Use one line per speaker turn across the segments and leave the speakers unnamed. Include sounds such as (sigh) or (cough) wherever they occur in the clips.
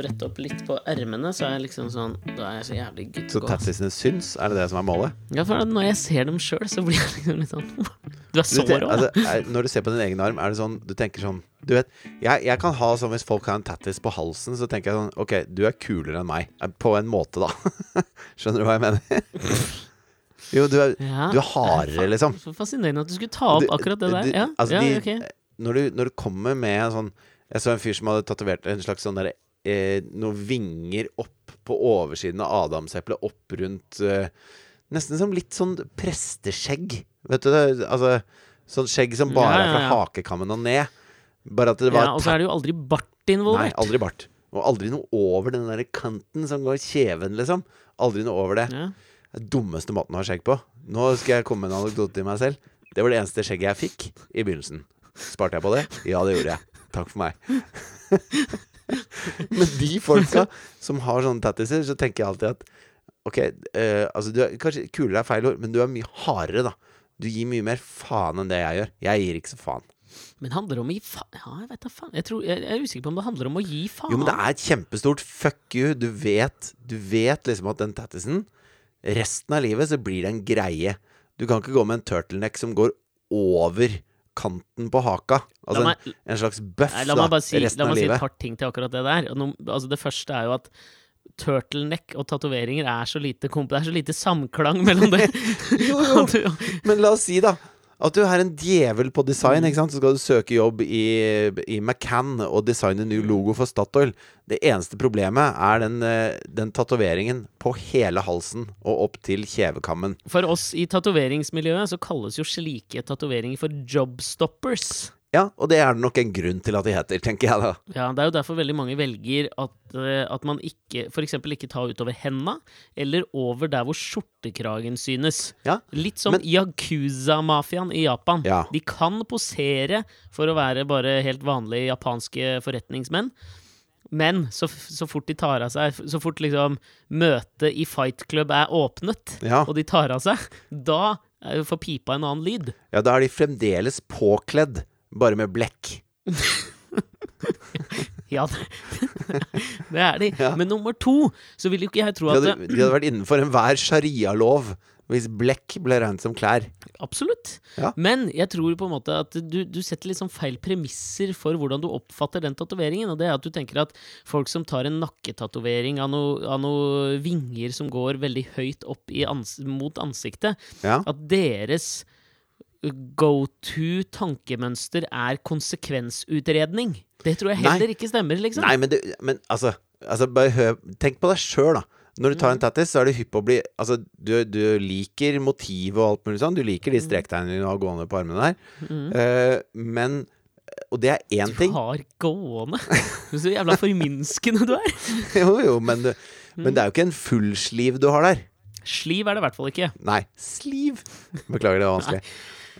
brette opp litt på ermene, så er jeg liksom sånn Da er jeg så jævlig good
Så tattisene syns? Er det det som er målet?
Ja, for når jeg ser dem sjøl, så blir jeg liksom litt sånn (laughs) Du er så
Du,
rå,
altså, når du ser på din egen arm, er det sånn Du tenker sånn Du vet, jeg, jeg kan ha sånn hvis folk har en tattis på halsen, så tenker jeg sånn Ok, du er kulere enn meg. Eh, På en måte, da. (laughs) Skjønner du hva jeg mener? (laughs) Jo, du er,
Ja,
du er hardere, liksom.
Så fascinerende at du skulle ta opp
Du-
akkurat det der.
du-
Ja,
altså,
ja
de-
ok.
når, du, når du kommer med sånn Jeg så en fyr som hadde tatovert en slags sånn derre eh, Noen vinger opp på oversiden av adamseplet, opp rundt eh, Nesten som litt sånn presteskjegg. Vet du det? Altså sånn skjegg som bare
Ja,
er fra
ja, ja.
hakekammen og ned. Bare at det var
Ja, og så er det jo aldri bart involvert.
Nei, aldri bart. Og aldri noe over den der kanten som går kjeven, liksom. Aldri noe over det.
Ja.
Det er dummeste måten å ha skjegg på. Nå skal jeg komme med en anekdote til meg selv. Det var det eneste skjegget jeg fikk i begynnelsen. Sparte jeg på det? Ja, det gjorde jeg. Takk for meg. (laughs) (laughs) Men de folka som har sånne tattiser, så tenker jeg alltid at Ok, eh, altså du er, kanskje kulere er feil ord, men du er mye hardere, da. Du gir mye mer faen enn det jeg gjør. Jeg gir ikke så faen.
Men handler det om å gi faen Ja, jeg vet da faen. Jeg, tror, jeg er usikker på om det handler om å gi faen.
Jo, men det er et kjempestort fuck you. Du vet, du vet liksom at den tattisen Resten av livet så blir det en greie. Du kan ikke gå med en turtleneck som går over kanten på haka. Altså
meg,
en, en slags bøff da,
meg bare si, la meg si et
livet.
par ting til akkurat det der. Altså det første er jo at turtleneck og tatoveringer er så lite komp... Det er så lite samklang mellom det. (laughs)
Jo, jo. (laughs) Men la oss si, da, at du er en djevel på
Mm.
design. ikke sant? Så skal du søke jobb i, i McCann og designe ny logo for Statoil. Det eneste problemet er den, eh, den tatoveringen på hele halsen og opp til kjevekammen.
For oss i tatoveringsmiljøet så kalles jo slike tatoveringer for jobstoppers.
Ja, og det er det nok en grunn til at de heter, tenker jeg da.
Ja, Det er jo derfor veldig mange velger at, eh, at man ikke f.eks. ikke tar utover henda, eller over der hvor skjortekragen synes.
Ja,
Litt som
men-
Yakuza-mafiaen i Japan.
Ja.
De kan posere for å være bare helt vanlige japanske forretningsmenn. Men så, så fort de tar av seg Så fort liksom møtet i Fight Club er åpnet,
Ja.
og de tar av seg, da er får pipa en annen lyd.
Ja, da er de fremdeles påkledd, bare med blekk. (laughs)
Ja, det, det er de.
Ja.
Men nummer to, så vil jo ikke jeg tro
De
at
hadde, de hadde vært innenfor enhver sharialov hvis blekk ble regnet som klær.
Absolutt.
Ja.
Men jeg tror på en måte at du, du setter litt sånn feil premisser for hvordan du oppfatter den tatoveringen. Og det er at du tenker at folk som tar en nakketatovering av noen noe vinger som går veldig høyt opp i ans mot ansiktet,
Ja.
at deres go to tankemønster er konsekvensutredning. Det tror jeg
Nei.
heller ikke stemmer, liksom.
Nei, men, det, men altså, altså bare hør, Tenk på deg sjøl, da. Når du tar
Mm.
en tattis, så er du hypp på å bli Altså, du, du liker motivet og alt mulig sånn. Du liker
Mm.
de strektegnene du har gående på armene der. Eh, men Og det er én ting.
Du har gående. Så jævla forminskende du er. (laughs)
Jo, jo, men,
Mm.
men det er jo ikke en full sliv du har der.
Sliv er det i hvert fall ikke.
Nei, sliv. Beklager, det var vanskelig.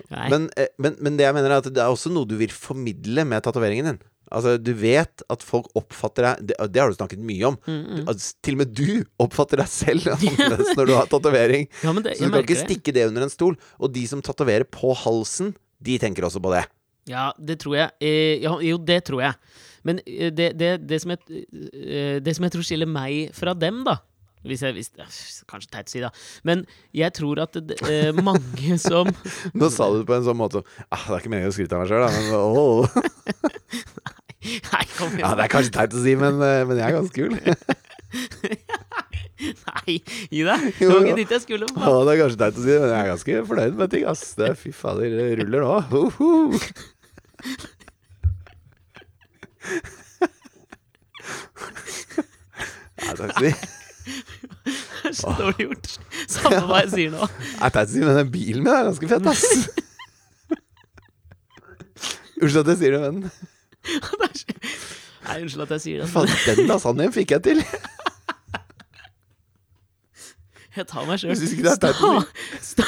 Men, eh, men, men det jeg mener er at det er også noe du vil formidle med tatoveringen din. Altså, Du vet at folk oppfatter deg Det, det har du snakket mye om.
Mm,
Du, altså, til og med du oppfatter deg selv (laughs) annerledes når du har tatovering. (laughs)
Ja,
Så du kan ikke stikke det under en stol. Og de som tatoverer på halsen, de tenker også på det.
Ja, det tror jeg. Eh, ja, jo, det tror jeg. Men eh, det, det, det, som jeg, eh, det som jeg tror skiller meg fra dem, da hvis jeg, hvis, Kanskje teit å si, da. Men jeg tror at det, eh, mange (laughs) som (laughs)
Nå sa du det på en sånn måte ah, Det er ikke meningen å skryte av meg sjøl, men oh. (laughs)
Nei, kom igjen.
Ja, det er kanskje teit å si, men, eh, men jeg er ganske kul.
Nei, gi deg. Det var ikke dit jeg skulle.
Å, det er kanskje teit å si, men jeg er ganske fornøyd med ting, ass. Det, fy fader, det ruller nå. Uh -huh. Nei, takk skal du ha.
Er så dårlig gjort. Samme hva jeg sier nå.
Jeg å si, men den bilen min er ganske fett, ass. Unnskyld at jeg sier det, men
Nei, unnskyld at jeg sier det.
faen, den lasagnen fikk jeg til.
Jeg tar meg sjøl
Stå synes ikke det teit å
sta,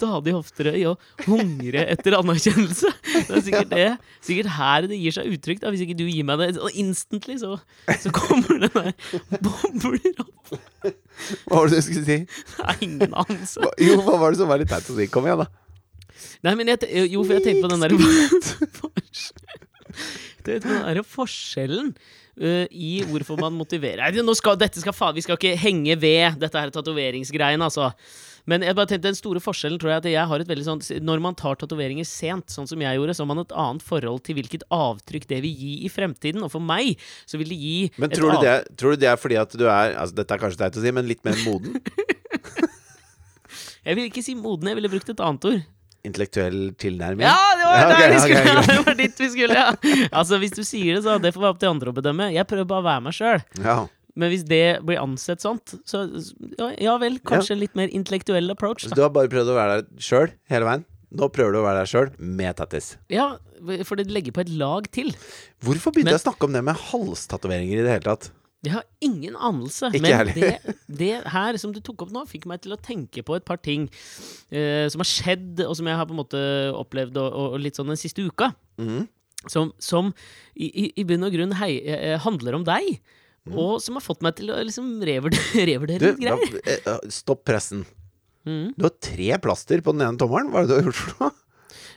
stadig oftere i å hungre etter anerkjennelse. Det er sikkert det Sikkert her det gir seg uttrykk. da Hvis ikke du gir meg det instantly, så, så kommer det der bobler opp.
Hva var det du skulle si?
Er ingen anelse.
Jo, hva var det som var litt teit å si? Kom igjen, da.
Nei, men jeg, jo, for jeg tenkte på den der vet (laughs) på den der forskjellen uh, i hvorfor man motiverer Nei, skal, dette skal faen, Vi skal ikke henge ved dette her tatoveringsgreiene, altså. Men jeg bare tenkte den store forskjellen tror jeg at jeg har et veldig sånn Når man tar tatoveringer sent, sånn som jeg gjorde, så har man et annet forhold til hvilket avtrykk det vil gi i fremtiden. Og for meg så vil det gi
Men tror du, det, tror du det er fordi at du er altså Dette er kanskje teit å si, men litt mer moden? (laughs)
Jeg vil ikke si moden, jeg ville brukt et annet ord.
Intellektuell tilnærming?
Ja, det var
Ja, ok,
vi skulle!
okay, (laughs)
det var dit vi skulle, ja. Altså, hvis du sier det, så det får være opp til andre å bedømme. Jeg prøver bare å være meg sjøl.
Ja.
Men hvis det blir ansett sånt, så ja, ja vel, kanskje litt mer intellektuell approach. Da.
du har bare prøvd å være der sjøl hele veien? Nå prøver du å være der sjøl med tattis.
Ja, for det legger på et lag til.
Hvorfor begynte
Men-
jeg å snakke om det med halstatoveringer i det hele tatt?
Jeg har ingen anelse.
Ikke
men det, det her som du tok opp nå, fikk meg til å tenke på et par ting uh, som har skjedd, og som jeg har på en måte opplevd og, og, og litt sånn den siste uka.
Mm.
Som, som i, i, i bunn og grunn hei, eh, handler om deg. Og som har fått meg til å liksom revurdere, (laughs)
Mm.
Litt greier.
da, eh, stopp pressen.
Mm.
Du har tre plaster på den ene tommelen. Hva er det du har gjort for noe?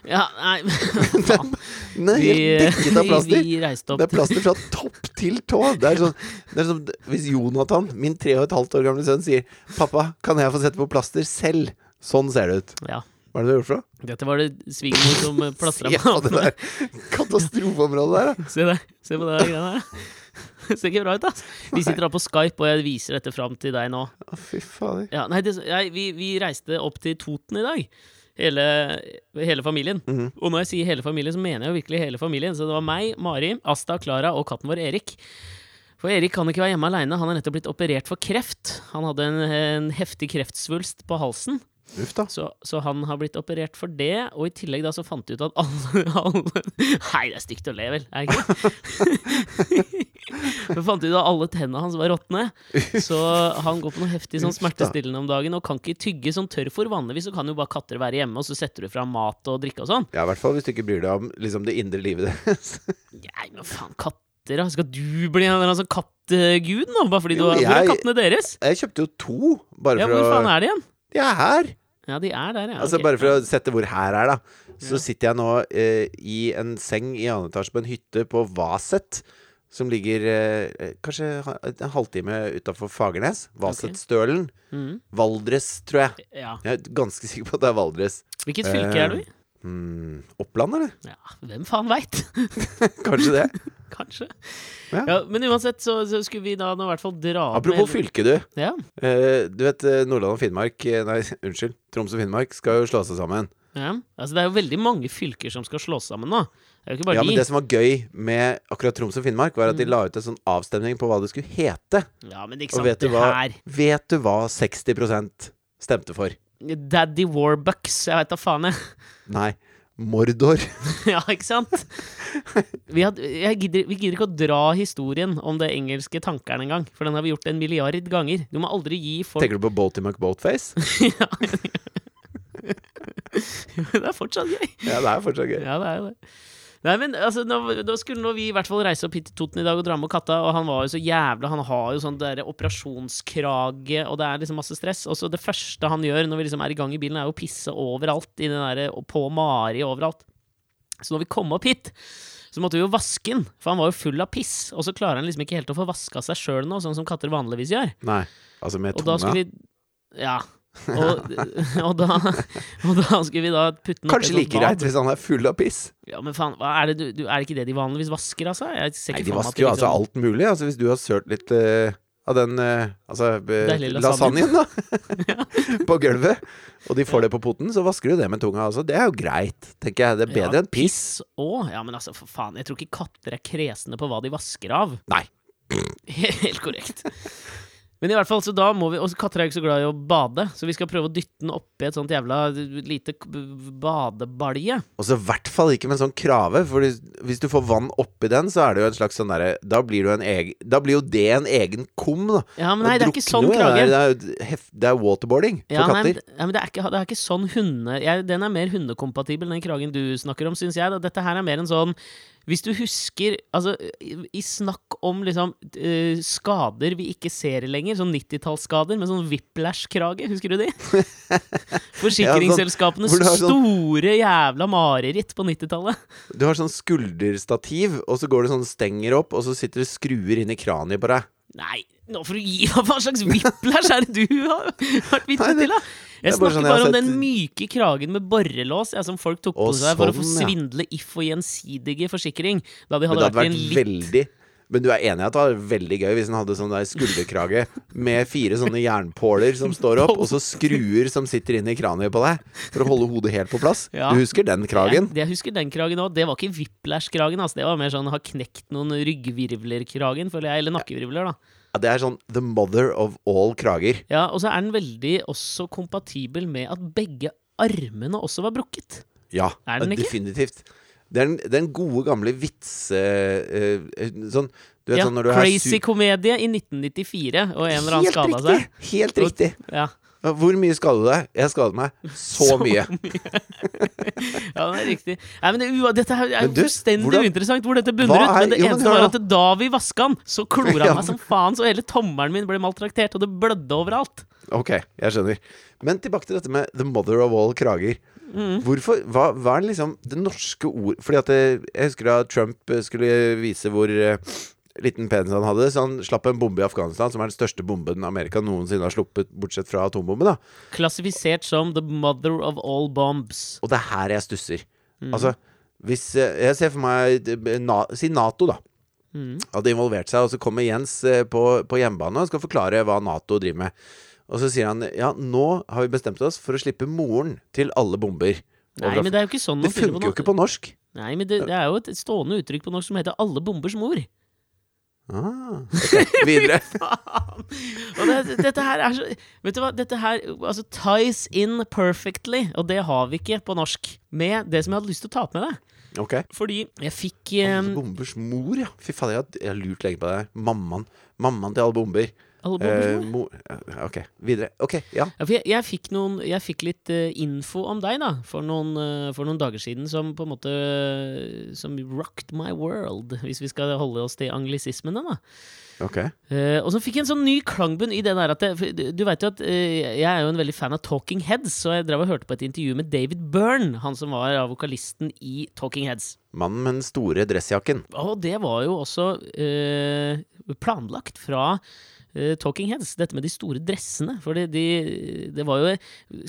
Ja, nei (laughs) faen.
Den er helt dekket av (laughs) plaster. Det er plaster fra topp til tå. Det er sånn, det er sånn Hvis Jonathan, min tre og et halvt år gamle sønn, sier 'Pappa, kan jeg få sette på plaster selv?' Sånn ser det ut.
Ja.
Hva er det du har gjort for noe?
Dette var det svigermor som plastra
Se på det der katastrofeområdet der, da. (laughs)
Se det. Se på det der greiene her. Ser ikke bra ut, ass. Vi sitter da på Skype, og jeg viser dette fram til deg nå.
Å, fy fader.
Ja, nei, det, nei vi, vi reiste opp til Toten i dag. Hele, hele familien.
Mhm.
Og når jeg sier hele familien, så mener jeg jo virkelig hele familien. Så det var meg, Mari, Asta, Klara og katten vår Erik. For Erik kan ikke være hjemme aleine. Han er nettopp blitt operert for kreft. Han hadde en, en heftig kreftsvulst på halsen. Så, så han har blitt operert for det, og i tillegg da så fant de ut at alle, (laughs) alle Nei, det er stygt å le, vel? Er det ikke? (laughs) Så fant de ut at alle tennene hans var råtne, så han går på noe heftig sånn smertestillende om dagen og kan ikke tygge sånn tørrfôr. Vanligvis så kan jo bare katter være hjemme, og så setter du fra mat og drikke og sånn.
Ja, i hvert fall hvis du ikke bryr deg om liksom, det indre livet deres. (laughs)
Nei, men faen, katter. Skal du bli en sånn kattegud nå? Bare fordi du har Hvor er kattene deres?
Jeg kjøpte jo to, bare
Ja,
for
hvor faen er de igjen?
De er her!
Ja, de er der, ja.
Altså
okay.
Bare for å sette hvor her er, da. Så sitter jeg nå eh, i en seng i annen etasje på en hytte på Vaset. Som ligger eh, kanskje en halvtime utafor Fagernes. Vasetstølen.
Mhm.
Valdres, tror jeg.
Ja.
Jeg er ganske sikker på at det er Valdres.
Hvilket fylke er du i?
Hmm, Oppland, eller?
Ja, hvem faen veit? (laughs)
Kanskje det. (laughs)
Kanskje.
Ja.
Ja. men uansett så, så skulle vi da nå i hvert fall dra
Apropos
med-
fylke, du.
Ja,
Eh, du vet eh, Nordland og Finnmark eh, Nei, (laughs) unnskyld. Troms og Finnmark skal jo slå seg sammen.
ja. Altså, det er jo veldig mange fylker som skal slås sammen nå. Det er jo ikke bare
Ja, men det som var gøy med akkurat Troms og Finnmark, var at de
Mm.
la ut en sånn avstemning på hva det skulle hete.
Ja, men ikke
Og
sant,
vet du
det
hva?
her
Vet du hva 60% stemte for?
Daddy Warbucks, jeg veit da faen, jeg.
Nei, Mordor. (laughs)
ja, ikke sant? Vi, had, jeg gidder, vi gidder ikke å dra historien om det engelske tankeren engang, for den har vi gjort en milliard ganger. Du må aldri gi folk
Tenker du på Boaty McBoatface? (laughs)
ja, (laughs) Det er fortsatt gøy.
Ja, det er fortsatt gøy.
Ja, det er det. Nei, men altså, nå, nå skulle nå vi i hvert fall reise opp hit til Toten i dag og dra med katta, og han var jo så jævla Han har jo sånn der operasjonskrage, og det er liksom masse stress. Og så det første han gjør når vi liksom er i gang i bilen, er jo å pisse overalt, i den der, på Mari overalt. Så når vi kom opp hit, så måtte vi jo vaske den, for han var jo full av piss. Og så klarer han liksom ikke helt å få vaska seg sjøl nå, sånn som katter vanligvis gjør.
Nei, altså med
Og da
tunga.
vi Ja. Og, og, da, og da skulle vi da putte den
Kanskje like greit hvis han er full av piss.
Ja, men faen, er, det du, er det ikke det de vanligvis vasker, altså?
Nei, de vasker jo
liksom...
altså
liksom-
alt mulig. Altså Hvis du har sølt litt uh, av den uh, altså, eh, lasagnen, da, (laughs) (laughs) på gulvet, og de får det på poten, så vasker du det med tunga også. Det er jo greit, tenker jeg. Det er bedre
Ja,
enn piss.
Å, ja, men altså, for faen. Jeg tror ikke katter er kresne på hva de vasker av.
Nei. (laughs)
Helt korrekt. Men i hvert fall, så da må vi Og katter er ikke så glad i å bade, så vi skal prøve å dytte den oppi et sånt jævla lite badebalje.
Og så i hvert fall ikke med en sånn krave, for hvis du får vann oppi den, så er det jo en slags sånn derre Da Da blir jo det en egen kum, da.
Ja, men nei, det er ikke sånn krage.
Det er, det er, det er waterboarding for
Ja, nei, men,
katter.
ja, men det, er ikke, det er ikke sånn hunde... Jeg, den er mer hundekompatibel, den kragen du snakker om, syns jeg. Da. Dette her er mer en sånn Hvis du husker Altså, i, snakk om liksom eh, skader vi ikke ser lenger, sånn 90-tallsskader med sånn whiplash-krage, husker du de? (laughs) Forsikringsselskapenes
ja, sånn, sånn-
store jævla mareritt på 90-tallet.
Du har sånn skulderstativ, og så går det sånn stenger opp, og så sitter det skruer inn i kraniet på deg.
Nei, nå får du gi (laughs) hva slags whiplash er det du har vært vitne til, da? Jeg
er
snakker
sånn jeg
bare om den myke kragen med borrelås ja, som folk tok på
seg
seg for å få
sånn,
svindle If og Gjensidige forsikring. Da de
Men
hadde
det hadde
vært
vært veldig Men du er enig i at det var veldig gøy hvis en hadde sånn der skulderkrage med fire sånne jernpåler som står opp, og så skruer som sitter inn i kraniet på deg for å holde hodet helt på plass?
Ja.
Du husker den kragen?
Jeg, jeg husker den kragen òg. Det var ikke whiplash-kragen. Altså. Det var mer sånn ha knekt noen ryggvirvler-kragen, føler jeg. Eller nakkevirvler, da.
Ja, det er sånn the mother of all krager.
Ja, Og så er den veldig også kompatibel med at begge armene også var brukket.
Ja,
Er den ikke?
definitivt. Det er den, den gode, gamle vitse... Uh, sånn Du vet
Ja,
sånn når du
Crazy komedie i 1994, og en eller annen skada seg.
Helt riktig.
Og,
Ja, Hvor mye skadet du deg? Jeg skadet meg så mye. (laughs)
ja, det er riktig. Nei, men det, ua- Dette er
jo
fullstendig
hvordan-
uinteressant hvor dette bunner ut. Men det
jo, men
eneste
hør
var at da vi vaska den, så klora (laughs)
Ja,
han meg som faen, så hele tommelen min ble maltraktert, og det blødde overalt.
Ok, jeg skjønner. Men tilbake til dette med the mother of all krager.
Mm.
Hvorfor, hva, hva er det liksom det norske ord Fordi at det, Jeg husker da Trump eh, skulle vise hvor eh, liten penis han hadde, så han slapp en bombe i Afghanistan, som er den største bomben Amerika noensinne har sluppet, bortsett fra atombomben. da
Klassifisert som the mother of all bombs.
Og det er her jeg stusser.
Mm.
Altså, hvis eh, Jeg ser for meg eh, na, Si Nato, da.
Mm.
Hadde involvert seg, og så kommer Jens eh, på, på hjemmebane og skal forklare hva Nato driver med. Og så sier han ja, nå har vi bestemt oss for å slippe moren til alle bomber.
Nei, men det er jo ikke sånn
det funker jo ikke på norsk.
Nei, men det, det er jo et stående uttrykk på norsk som heter 'alle bombers mor'.
Ah, okay. Videre. (laughs)
Det, dette her er så Vet du hva, dette her altså, ties in perfectly, og det har vi ikke på norsk, med det som jeg hadde lyst til å ta med deg.
Okay.
Fordi jeg fikk
Alle
eh,
bombers mor, ja. Fy fader, jeg har- lurt lenge på det. Mammaen. Mammaen til alle bomber. Eh,
mor.
mor Ok, videre. Ok, ja.
Ja, jeg, jeg, fikk noen, jeg fikk litt uh, info om deg da for noen, uh, for noen dager siden som på en måte eh, Som rocked my world, hvis vi skal holde oss til anglisismene. da
Ok.
Uh, og så fikk jeg en sånn ny klangbunn i det der at jeg, du- vet jo at eh, jeg er jo en veldig fan av Talking Heads, så jeg drev og hørte på et intervju med David Byrne, han som var vokalisten i Talking Heads.
Mannen med den store dressjakken.
Og det var jo også eh, planlagt fra eh, Talking Heads, dette med de store dressene. For det, de, det var jo,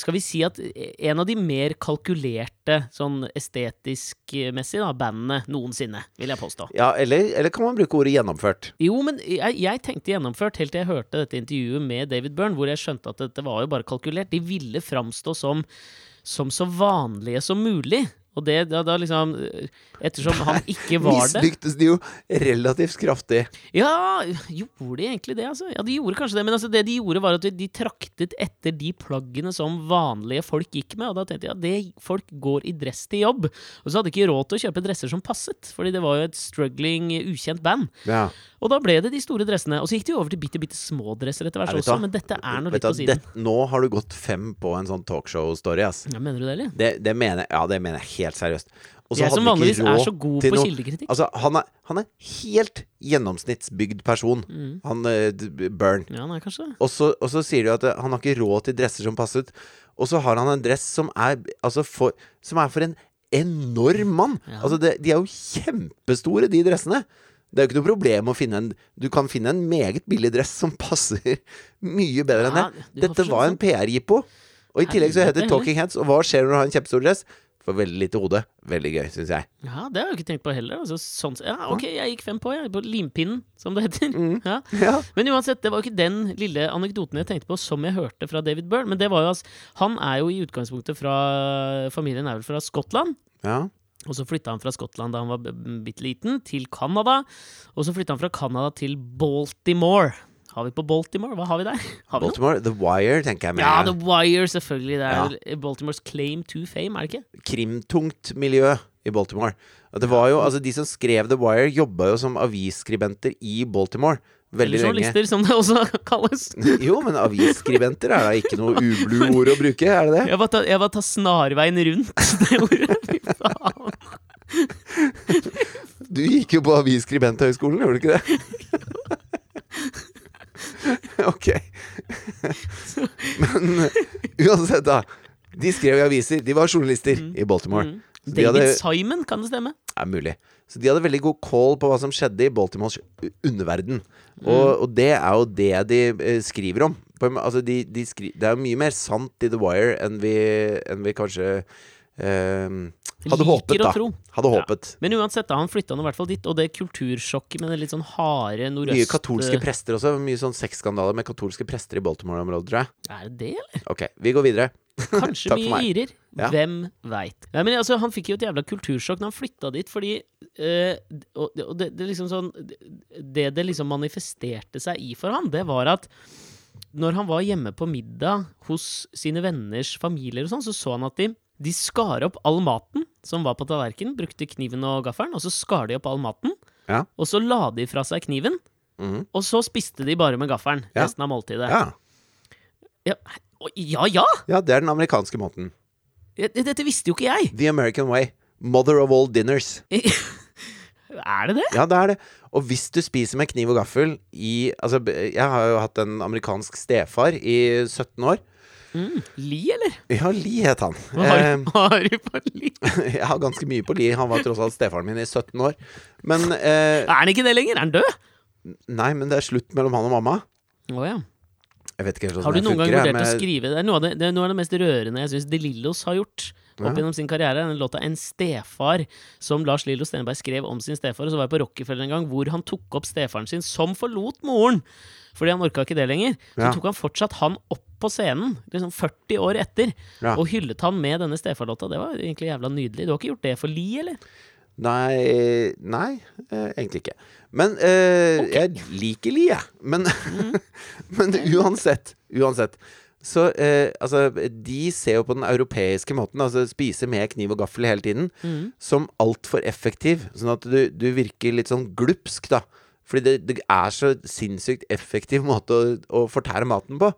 skal vi si at en av de mer kalkulerte, sånn estetisk-messig, da, bandene noensinne, vil jeg påstå.
Ja, eller, eller kan man bruke ordet gjennomført?
Jo, men jeg, jeg tenkte gjennomført helt til jeg hørte dette intervjuet med David Byrne, hvor jeg skjønte at dette var jo bare kalkulert. De ville framstå som, som så vanlige som mulig. Og det da, da liksom Ettersom han ikke var det
Mislyktes de jo relativt kraftig.
Ja, gjorde de egentlig det, altså? Ja, de gjorde kanskje det, men altså, det de gjorde, var at de traktet etter de plaggene som vanlige folk gikk med. Og da tenkte jeg at det, folk går i dress til jobb. Og så hadde de ikke råd til å kjøpe dresser som passet, fordi det var jo et struggling, ukjent band.
Ja.
Og da ble det de store dressene. Og så gikk de over til bitte, bitte små dresser etter hvert også, men dette er nå litt på siden.
det, nå har du gått fem på en sånn talkshow-story, ass.
Ja, mener du det, eller?
Det, det mener ja, det mener jeg helt seriøst. Og så
Jeg som vanligvis er så god på kildekritikk.
Altså, han er, han er helt gjennomsnittsbygd person.
Mm.
Han uh, Burn.
Ja, nei, kanskje det.
Og så, og så sier du at eh, han har ikke råd til dresser som passer ut. Og så har han en dress som er, altså for, som er for en enorm mann.
Ja.
Altså, det, de er jo kjempestore, de dressene. Det er jo ikke noe problem å finne en Du kan finne en meget billig dress som passer mye bedre enn det. Dette var en
sånn.
PR-jippo. Og i tillegg så heter det. Talking Heads. Og hva skjer når du har en kjempestor dress? Får veldig lite hode. Veldig gøy, syns jeg.
Ja, det har jeg ikke tenkt på heller. Altså, sånn, ja, ok, jeg gikk fem på, jeg. På limpinnen, som det heter.
Mm. (laughs)
Ja.
Ja.
Men uansett, det var jo ikke den lille anekdoten jeg tenkte på som jeg hørte fra David Byrne. Men det var jo altså, han er jo i utgangspunktet fra Familien er vel fra Skottland.
ja.
Og så flytta han fra Skottland da han var bitte liten, til Canada. Og så flytta han fra Canada til Baltimore. Har vi på Baltimore? Hva har vi der? (laughs) Har vi?
Baltimore, The Wire, tenker jeg med.
Ja, The Wire, selvfølgelig. Det er
Ja.
Baltimores claim to fame, er det ikke?
krimtungt miljø i Baltimore. Det var jo, altså De som skrev The Wire, jobba jo som avisskribenter i Baltimore veldig lenge.
journalister, som det også (laughs) kalles.
Jo, men avisskribenter er da ikke noe ublu-ord å bruke, er det det?
Jeg var ta, jeg var ta snarveien rundt (laughs) det ordet. Fy faen.
Du gikk jo på Avisskribent-høgskolen, gjorde du ikke det? (laughs) ok. Men uh, uansett, da. De skrev i aviser. De var journalister i Baltimore.
Mm. David
hadde,
Simon, kan det stemme?
Det er mulig. Så de hadde veldig god call på hva som skjedde i Baltimores underverden.
Mm.
Og, og det er jo det de eh, skriver om. På, altså de, de skri, det er jo mye mer sant i The Wire enn vi, enn vi kanskje eh, hadde håpet, da. Hadde
Ja. Men uansett, da, han flytta nå i hvert fall dit, og det kultursjokket med det litt sånn harde nordøst...
Mye katolske prester også. Mye sånn sexskandaler med katolske prester i Baltimore-området, tror jeg.
Er det det, eller?
Ok, vi går videre.
Kanskje (laughs) mye irer.
Ja.
Hvem veit. Nei, men altså, han fikk jo et jævla kultursjokk når han flytta dit, fordi eh, Og, og det, det liksom sånn Det det liksom manifesterte seg i for han, det var at når han var hjemme på middag hos sine venners familier og sånn, så så han at de de skar opp all maten som var på tallerkenen, brukte kniven og gaffelen, og så skar de opp all maten.
Ja.
Og så la de fra seg kniven,
Mhm.
og så spiste de bare med gaffelen
Ja.
resten av måltidet.
Ja.
Ja, ja! ja!
ja, det er den amerikanske måten.
Dette visste jo ikke jeg!
The American way. Mother of all dinners. (laughs)
Er det det?
Ja, det er det. Og hvis du spiser med kniv og gaffel i Altså, jeg har jo hatt en amerikansk stefar i 17 år.
Mm. Li, eller?
Ja, Li het han.
Hva har,
Eh,
har du på li? (laughs)
jeg har ganske mye på Li. Han var tross alt stefaren min i 17 år. Men eh,
Er han ikke det lenger? Er han død?
Nei, men det er slutt mellom han og mamma.
Oh, ja.
Jeg vet ikke helt
Har du noen gang
funker.
vurdert å skrive Det er noe av det, det, er noe av det mest rørende jeg syns De Lillos har gjort opp gjennom sin karriere. Den låta 'En stefar', som Lars Lillo Stenberg skrev om sin stefar. Og så var jeg på Rockefeller en gang, hvor han tok opp stefaren sin, som forlot moren. Fordi han orka ikke det lenger. Så
Ja.
tok han fortsatt han opp på scenen, liksom 40 år etter,
Ja.
og hyllet han med denne stefarlåta. Det var egentlig jævla nydelig. Du har ikke gjort det for Li, eller?
Nei Nei, eh, egentlig ikke. Men eh, jeg liker Li, jeg. Men,
Mm. (laughs)
men uansett, uansett. Så eh, altså, de ser jo på den europeiske måten, altså spise med kniv og gaffel hele tiden,
Mm.
som altfor effektiv. Sånn at du, du virker litt sånn glupsk, da. Fordi det, det er så sinnssykt effektiv måte å, å fortære maten på.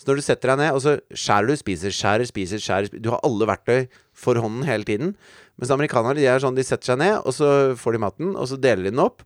Så når du setter deg ned, og så skjærer du, spiser, skjærer, spiser, skjærer Du har alle verktøy for hånden hele tiden. Mens amerikanere de er sånn, de setter seg ned, og så får de maten, og så deler de den opp.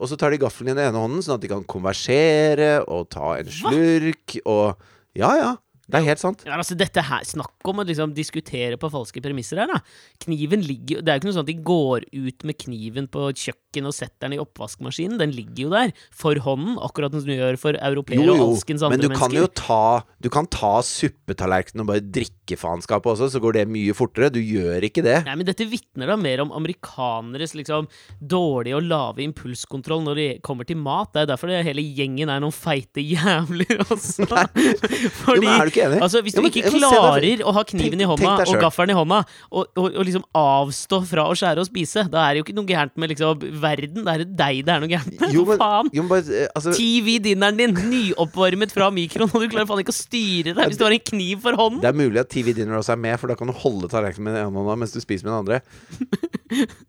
Og så tar de gaffelen i den ene hånden, sånn at de kan konversere og ta en slurk og Ja, ja. Det er helt sant.
Ja, altså dette her, Snakk om å liksom diskutere på falske premisser her, da. Kniven ligger Det er jo ikke noe sånn at de går ut med kniven på kjøkkenet og setter den i oppvaskmaskinen. Den ligger jo der, for hånden, akkurat som du gjør for europeere og alskens andre
men du kan jo ta Du kan ta suppetallerkenen og bare drikke faenskapet også, så går det mye fortere. Du gjør ikke det.
Nei, men Dette vitner da mer om amerikaneres liksom dårlige og lave impulskontroll når det kommer til mat. Det er derfor det hele gjengen er noen feite jævler (laughs) også. Fordi,
Jo, men er du ikke enig?
altså, Hvis
Jo,
du
men
ikke klarer å ha kniven
Tenk-
i hånda og gaffelen i hånda, og, og, og liksom avstå fra å skjære og spise, da er det jo ikke noe gærent med liksom verden. Det er deg det er noe gærent med.
Jo, men,
faen?
jo, men eh, altså,
TV-dinneren din, nyoppvarmet fra mikroen, og du klarer faen ikke å styre deg hvis du har en kniv for hånden.
Det er mulig at TV Dinner også er med, for da kan du holde tallerkenen med den ene hånda mens du spiser med den andre. (laughs)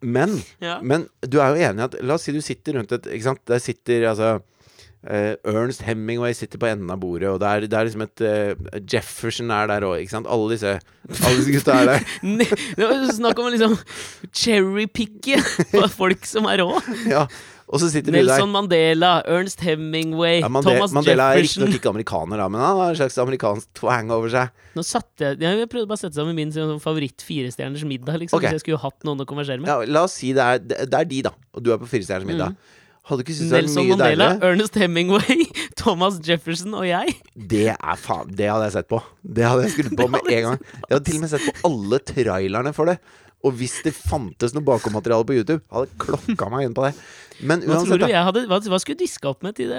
Men,
Ja.
men du er jo enig i at La oss si du sitter rundt et Ikke sant? Der sitter altså Uh, Ernst Hemingway sitter på enden av bordet, og det er, det er liksom et uh, Jefferson er der òg, ikke sant? Alle disse, alle disse gutta er der. (laughs)
Snakk om å liksom cherrypicke folk som er rå. (laughs)
Ja.
Nelson. Mandela, Ernst Hemingway,
Ja, Mande
Thomas
Mandela er riktignok ikke amerikaner, da, men han har en slags amerikansk twang over seg.
Nå satte jeg Jeg prøvde bare å sette sammen min sånn favoritt firestjerners middag, liksom.
okay.
Hvis jeg skulle hatt noen å konversere med.
Ja, la oss si det er, det er de, da, og du er på Firestjerners middag. Ikke syntes det
Nelson Mandela,
deiligere?
Ernest Hemingway, (laughs) Thomas Jefferson og jeg.
Det er faen Det hadde jeg sett på. Det hadde jeg skrudd på (laughs) med en gang. Jeg hadde til og med sett på alle trailerne for det. Og hvis det fantes noe bakommateriale på YouTube, hadde klokka meg inn på det. Men
Hva du hadde Hva, hva skulle du diska opp med til det?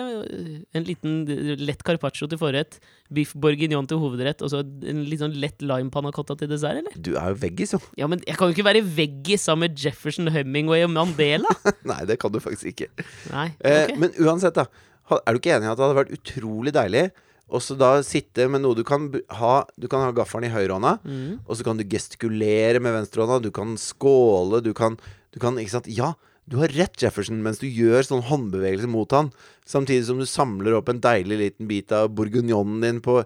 En liten eh, lett carpaccio til forrett, biff bourguignon til hovedrett, og så en litt sånn lett lime panna cotta til dessert, eller?
Du er jo veggis, jo.
Ja, men jeg kan jo ikke være veggis sammen med Jefferson, Hemingway og Mandela! (laughs)
Nei, det kan du faktisk ikke.
Nei,
Eh. Men uansett, da. Er du ikke enig i at det hadde vært utrolig deilig også da sitte med noe du kan ha Du kan ha gaffelen i høyrehånda,
Mm.
og så kan du gestikulere med venstrehånda. Du kan skåle, du kan, du kan Ikke sant? Ja, du har rett, Jefferson, mens du gjør sånn håndbevegelse mot han. Samtidig som du samler opp en deilig liten bit av bourguignonen din på?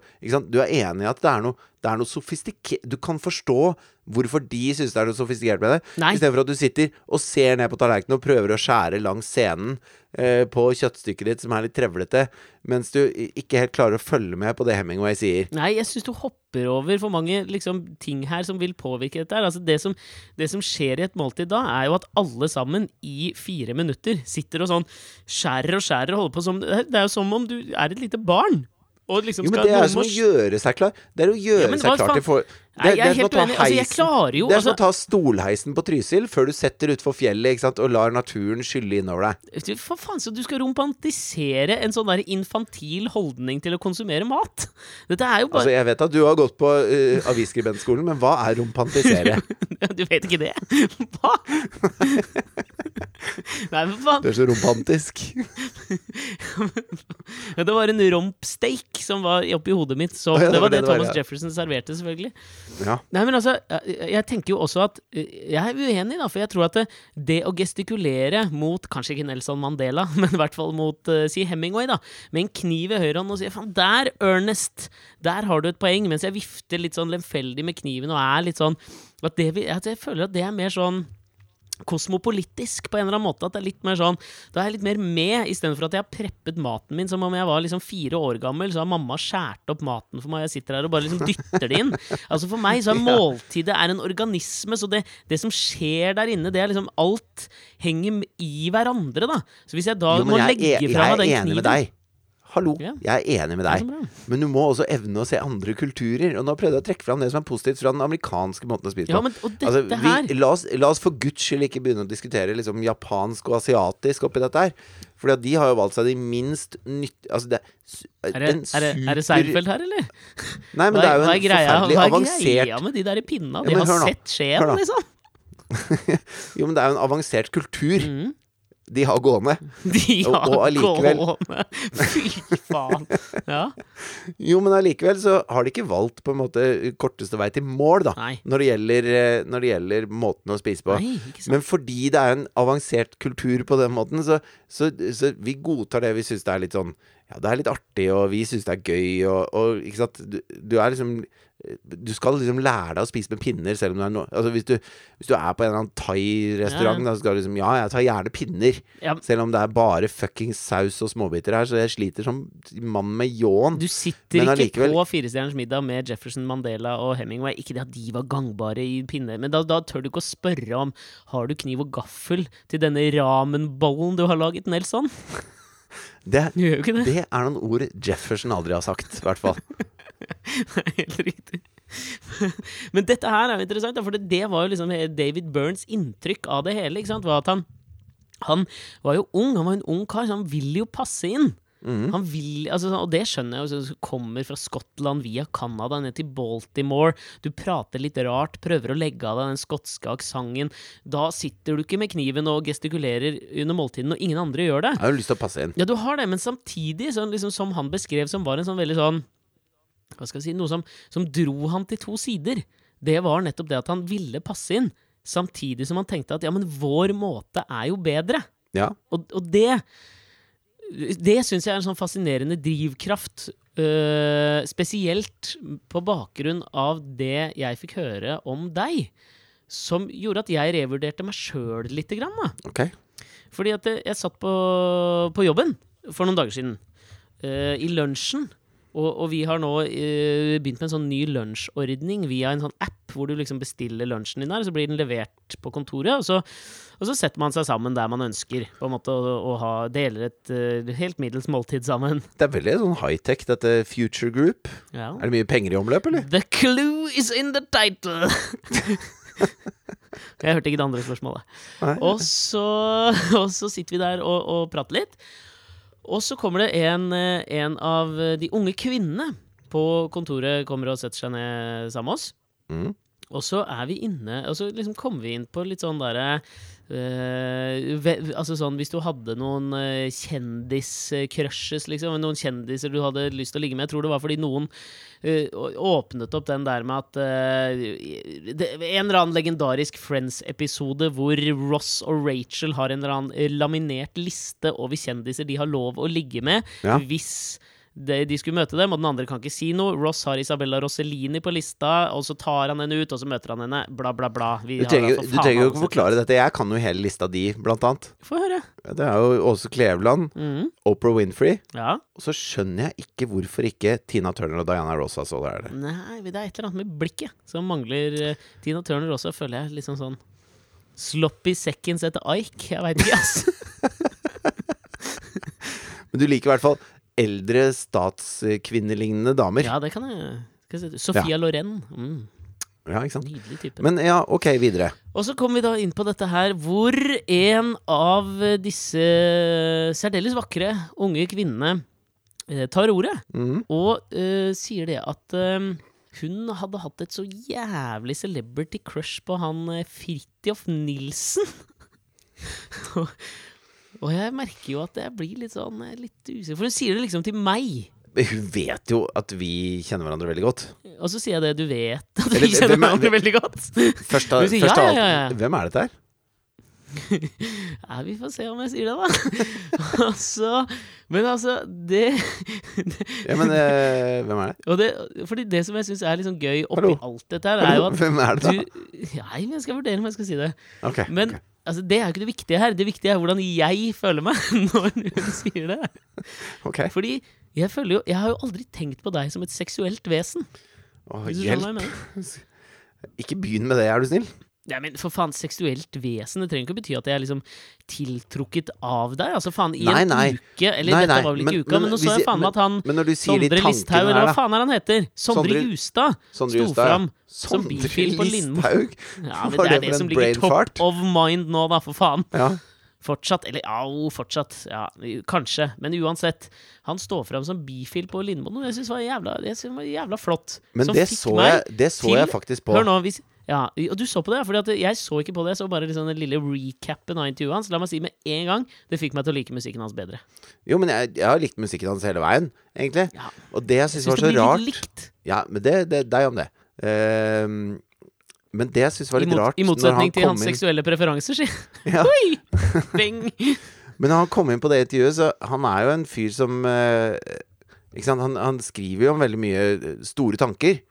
Du er enig i at det er noe det er noe sofistikert Du kan forstå hvorfor de syns det er noe sofistikert med det. Istedenfor at du sitter og ser ned på tallerkenen og prøver å skjære langs scenen eh, på kjøttstykket ditt som er litt trevlete, mens du ikke helt klarer å følge med på det Hemingway sier.
Nei, jeg syns du hopper over for mange liksom, ting her som vil påvirke dette. her. Altså, det, som, det som skjer i et måltid da, er jo at alle sammen i fire minutter sitter og sånn skjærer og skjærer og holder på som Det er jo som om du er et lite barn. Og liksom
Jo, men det er
jo
som å gjøre seg klar. Det er å gjøre
Ja,
seg klar
faen?
til for...
Nei, jeg er
som å ta
uenig. Altså,
heisen-
jo
Det er som
altså,
å ta stolheisen på Trysil før du setter utfor fjellet sant? og lar naturen skylle innover deg.
For faen, så du skal romantisere en sånn der infantil holdning til å konsumere mat? Dette er jo
Altså, Jeg vet at du har gått på uh, avisskribentskolen, men hva er rompantisere? (laughs)
Du vet ikke det? Hva? (laughs) Nei, men faen.
Du er så romantisk.
Det var en rompsteak som var oppi hodet mitt. Så det var det, Thomas. Jefferson serverte, selvfølgelig.
Ja.
Nei, men altså, jeg, tenker jo også at eh, Jeg er uenig, da, for jeg tror at det, det å gestikulere mot Kanskje ikke Nelson Mandela, (laughs) men i hvert fall mot uh, si Hemingway, da, med en kniv i høyrehånd og sier faen, der, Ernest, der har du et poeng, mens jeg vifter litt sånn lemfeldig med kniven og er litt sånn at det, Jeg føler at det er mer sånn kosmopolitisk på en eller annen måte. At det er litt mer sånn Da er jeg litt mer med, istedenfor at jeg har preppet maten min som om jeg var liksom fire år gammel. Så har mamma skåret opp maten for meg, og jeg sitter her og bare liksom dytter det inn. (laughs) Altså For meg så er måltidet er en organisme, så det, det som skjer der inne, det er liksom Alt henger i hverandre, da. Så hvis jeg da
Jo,
må
jeg,
legge
er,
fra meg den
er enig
kniven
med deg. Hallo,
Ja.
jeg er enig med deg. Men du må også evne å se andre kulturer. Og nå prøvde jeg å trekke fram det som er positivt fra den amerikanske måten å spise
Ja,
på.
men og dette
Altså,
her
la, oss, la oss for guds skyld ikke begynne å diskutere liksom, japansk og asiatisk oppi dette her. Fordi at de har jo valgt seg de minst nyttige Altså, det er,
det,
en
er, det, er det Seinfeld her, eller?
Nei, men
Hva
det er jo en
er greia,
forferdelig
hva er
avansert
greia med de der pinna?
Ja,
De
men
har sett skjeen, liksom. (laughs)
Jo, men det er jo en avansert kultur
Mm.
De har gående. (laughs)
De har
og allikevel-
gående (laughs) Fy faen. Ja.
Jo, men allikevel så har de ikke valgt på en måte korteste vei til mål, da. Når det gjelder, eh, når det gjelder måten å spise på.
Nei.
Men fordi det er en avansert kultur på den måten, så, så, så vi godtar det. Vi syns det er litt sånn Ja, det er litt artig, og vi syns det er gøy, og, og ikke sant du, du er liksom Du skal liksom lære deg å spise med pinner, selv om du er noe Altså hvis du, hvis du er på en eller annen thai-restaurant,
Ja.
da skal du liksom Ja, jeg tar gjerne pinner.
Ja.
Selv om det er bare fuckings saus og småbiter her, så jeg sliter som mann med ljåen.
Du sitter ikke
allikevel-
på Firestjerners middag med Jefferson, Mandela og Hemingway. Ikke det at de var gangbare i pinner, men da, da tør du ikke å spørre om Har du kniv og gaffel til denne ramenbollen du har laget, Nelson?
Det,
det.
det er noen ord Jefferson aldri har sagt, i hvert fall. (laughs)
Helt riktig. Men dette her er jo interessant, for det, var jo liksom David Burns inntrykk av det hele. Var at han, han var jo ung, han var en ung kar, så han vil jo passe inn.
Mm.
Han vil, altså, og det skjønner jeg jo, kommer fra Skottland via Canada ned til Baltimore. Du prater litt rart, prøver å legge av deg den skotske aksenten. Da sitter du ikke med kniven og gestikulerer under måltiden, og ingen andre gjør det.
Jeg har jo lyst til å passe inn.
Ja, du har det, men samtidig, sånn, liksom, som han beskrev, som var en sånn veldig sånn Hva skal jeg si Noe som, som dro han til to sider. Det var nettopp det at han ville passe inn, samtidig som han tenkte at ja, men vår måte er jo bedre.
Ja.
Og, og det Det syns jeg er en sånn fascinerende drivkraft. Uh, spesielt på bakgrunn av det jeg fikk høre om deg. Som gjorde at jeg revurderte meg sjøl lite grann. Da.
Okay.
Fordi at jeg, jeg satt på, på jobben for noen dager siden. Uh, I lunsjen. Og, og vi har nå eh, begynt med en sånn ny lunsjordning via en sånn app hvor du liksom bestiller lunsjen din der, så blir den levert på kontoret. Og så, og så setter man seg sammen der man ønsker, på en måte, og, og ha, deler et eh, helt middels måltid sammen.
Det er veldig sånn high-tech, dette Future Group.
Ja.
Er det mye penger i omløp, eller?
The clue is in the title! (laughs) Jeg hørte ikke det andre spørsmålet.
Nei.
Og så, og så sitter vi der og, og prater litt. Og så kommer det en, eh, en av de unge kvinnene på kontoret kommer og setter seg ned sammen med oss.
Mm.
Og så er vi inne Og så liksom kommer vi inn på litt sånn derre Uh, ve- altså sånn Hvis du hadde noen uh, kjendiscrushes, liksom, noen kjendiser du hadde lyst til å ligge med Jeg tror det var fordi noen uh, åpnet opp den der med at uh, det, En eller annen legendarisk Friends-episode hvor Ross og Rachel har en eller annen laminert liste over kjendiser de har lov å ligge med
Ja.
hvis de, de skulle møte dem, og den andre kan ikke si noe. Ross har Isabella Rossellini på lista, og så tar han henne ut, og så møter han henne. Bla, bla, bla. Vi
Du trenger, du trenger jo ikke forklare dette. Jeg kan jo hele lista di, blant annet.
Få høre.
Det er jo Åse Kleveland,
Mhm.
Oprah Winfrey.
Ja.
Og så skjønner jeg ikke hvorfor ikke Tina Turner og Diana Ross så det er det.
Nei, det er et eller annet med blikket som mangler. eh, Tina Turner også, føler jeg. Litt sånn sånn sloppy seconds etter Ike. Jeg veit ikke, ass. (laughs)
Men du liker i hvert fall eldre statskvinnelignende damer.
Ja, det kan jeg kan jeg si. Sofia Loren. Mm,
Ja, ikke sant?
nydelig type.
Men ja, ok, videre.
Og så kommer vi da inn på dette her, hvor en av disse særdeles vakre unge kvinnene eh, tar ordet
mm.
og eh, sier det at eh, hun hadde hatt et så jævlig celebrity crush på han uh, Fridtjof Nilsen. (laughs) og, jeg merker jo at jeg blir litt sånn eh, litt usikker, for hun sier det liksom til meg.
Hun vet jo at vi kjenner hverandre veldig godt.
Og så sier jeg det du vet, at
Eller,
vi kjenner
hvem er-
hverandre veldig godt.
Først av,
Du sier,
først
ja,
alt,
ja, ja.
hvem er dette her? (laughs)
Ja, vi får se om jeg sier det, da. (laughs) Og så Men altså, det,
Ja, men eh, hvem er det?
og det Fordi det som jeg syns er sånn gøy oppi
Hallo?
alt dette her, er jo at
Hvem er det, da?
du Nei, men jeg skal vurdere om jeg skal si det.
Ok,
Men
ok.
Altså, det er jo ikke det viktige her. Det viktige er hvordan jeg føler meg (laughs) når hun sier det.
Okay.
Fordi jeg føler jo Jeg har jo aldri tenkt på deg som et seksuelt vesen.
Å, hjelp. (laughs) Ikke begynn med det, er du snill.
Nei, men for faen, seksuelt vesen Det trenger ikke å bety at jeg er liksom tiltrukket av deg. Altså faen, i
Nei,
en
nei.
uke Eller
Nei,
dette var vel ikke
men-
uka,
men
men, nå så jeg faen meg at han Sondre Listhaug, eller hva faen er han heter? Sondre Justad sto
Justad, ja.
som bifil på Lindmo. (laughs) Ja, men det er
det
som ligger top of mind nå, da, for faen.
Ja.
Fortsatt. Eller au, fortsatt. Ja, kanskje. Men uansett. Han står fram som bifil på Lindmo, og jeg syns var jævla, jeg synes det var jævla flott.
Men
Som
det så, jeg, det så jeg faktisk på.
Hør nå, hvis ja, og du så på det, for jeg så ikke på det. Jeg så bare liksom den lille recapen av intervjuet hans. La meg si med en gang, det fikk meg til å like musikken hans bedre.
Jo, men jeg, jeg har likt musikken hans hele veien, egentlig.
Ja.
Og det jeg syns var så rart
litt likt.
Ja, men det, det deg om det. Ehm, men det jeg syns var
I,
litt
mot,
rart
I
når han
motsetning til hans
inn-
seksuelle preferanser, si. (laughs)
Ja.
Oi! Bing! (laughs)
Men når han kom inn på det intervjuet, så han er jo en fyr som uh, Ikke sant, han, han skriver jo om veldig mye eh, store tanker.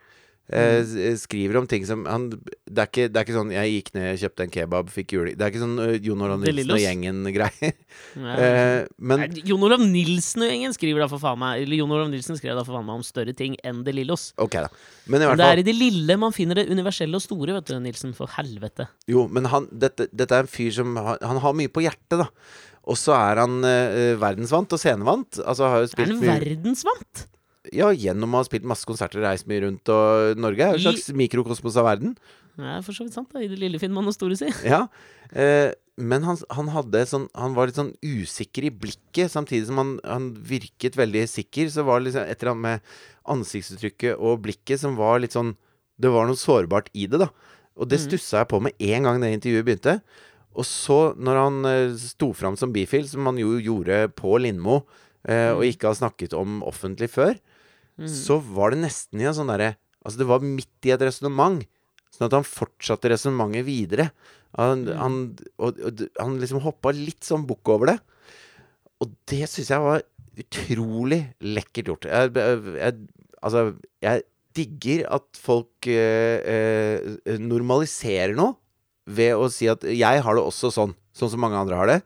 Eh,
Mm.
skriver om ting som han, det, er ikke, det er ikke sånn 'jeg gikk ned, kjøpte en kebab, fikk juling' Det er ikke sånn uh, Jon Olav Nilsen og gjengen-greier. (laughs)
Ja.
Eh, men
Nei, Jon Olav Nilsen og gjengen skriver da for faen meg Eller Jon Olav Nilsen skrev da for faen meg om større ting enn De Lillos.
Okay, da. Men i
Men det er i det lille man finner det universelle og store, vet du, Nilsen. For helvete.
Jo, men han, dette, dette er en fyr som har, Han har mye på hjertet, da. Og så er han eh, verdensvant og scenevant. Altså har jo
Er
spilt
han
mye
verdensvant?
Ja, gjennom å ha spilt masse konserter og reist mye rundt. Og Norge er jo
I-
et slags mikrokosmos av verden.
Det er for så vidt sant. da I det lille finner man det store, si. (laughs)
Ja. Eh, men han, han hadde sånn Han var litt sånn usikker i blikket, samtidig som han, han virket veldig sikker. Så var det liksom et eller annet med ansiktsuttrykket og blikket som var litt sånn Det var noe sårbart i det, da. Og det
Mhm.
stussa jeg på med en gang det intervjuet begynte. Og så, når han eh, sto fram som bifil, som han jo gjorde på Lindmo, eh, og
Mhm.
ikke har snakket om offentlig før,
Mhm.
så var det nesten i en sånn derre Altså, det var midt i et resonnement. Sånn at han fortsatte resonnementet videre. Han,
Mm.
han, og, og, han liksom hoppa litt sånn bukk over det. Og det syns jeg var utrolig lekkert gjort. Jeg, jeg, altså, jeg digger at folk eh, eh, normaliserer noe ved å si at 'jeg har det også sånn', sånn som mange andre har det.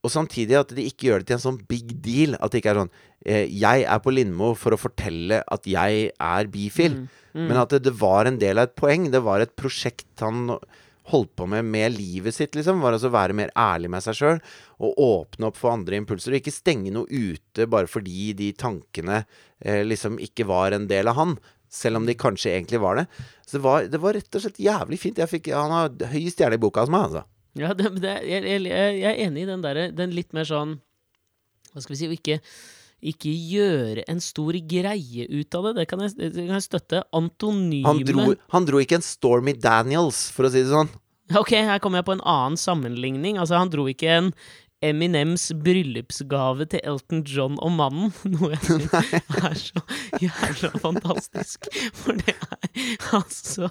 Og samtidig at de ikke gjør det til en sånn big deal. At det ikke er sånn eh, 'Jeg er på Lindmo for å fortelle at jeg er bifil'.
Mm. Mm.
Men at det, det var en del av et poeng. Det var et prosjekt han holdt på med med livet sitt, liksom. Var altså å være mer ærlig med seg sjøl. Og åpne opp for andre impulser. Og ikke stenge noe ute bare fordi de tankene eh, liksom ikke var en del av han. Selv om de kanskje egentlig var det. Så det var, det var rett og slett jævlig fint. Jeg fikk, han har høy stjerne i boka hos meg, altså.
Ja, det, det, jeg, jeg, jeg er enig i den derre Den litt mer sånn Hva skal vi si ikke, ikke gjøre en stor greie ut av det. Det kan jeg, det kan jeg støtte. Antonyme
Han dro, han dro ikke en Stormy Daniels, for å si det sånn.
Ok, her kommer jeg på en annen sammenligning. Altså, han dro ikke en Eminems bryllupsgave til Elton John og mannen, (laughs) noe jeg syns er så jævla fantastisk. For det er altså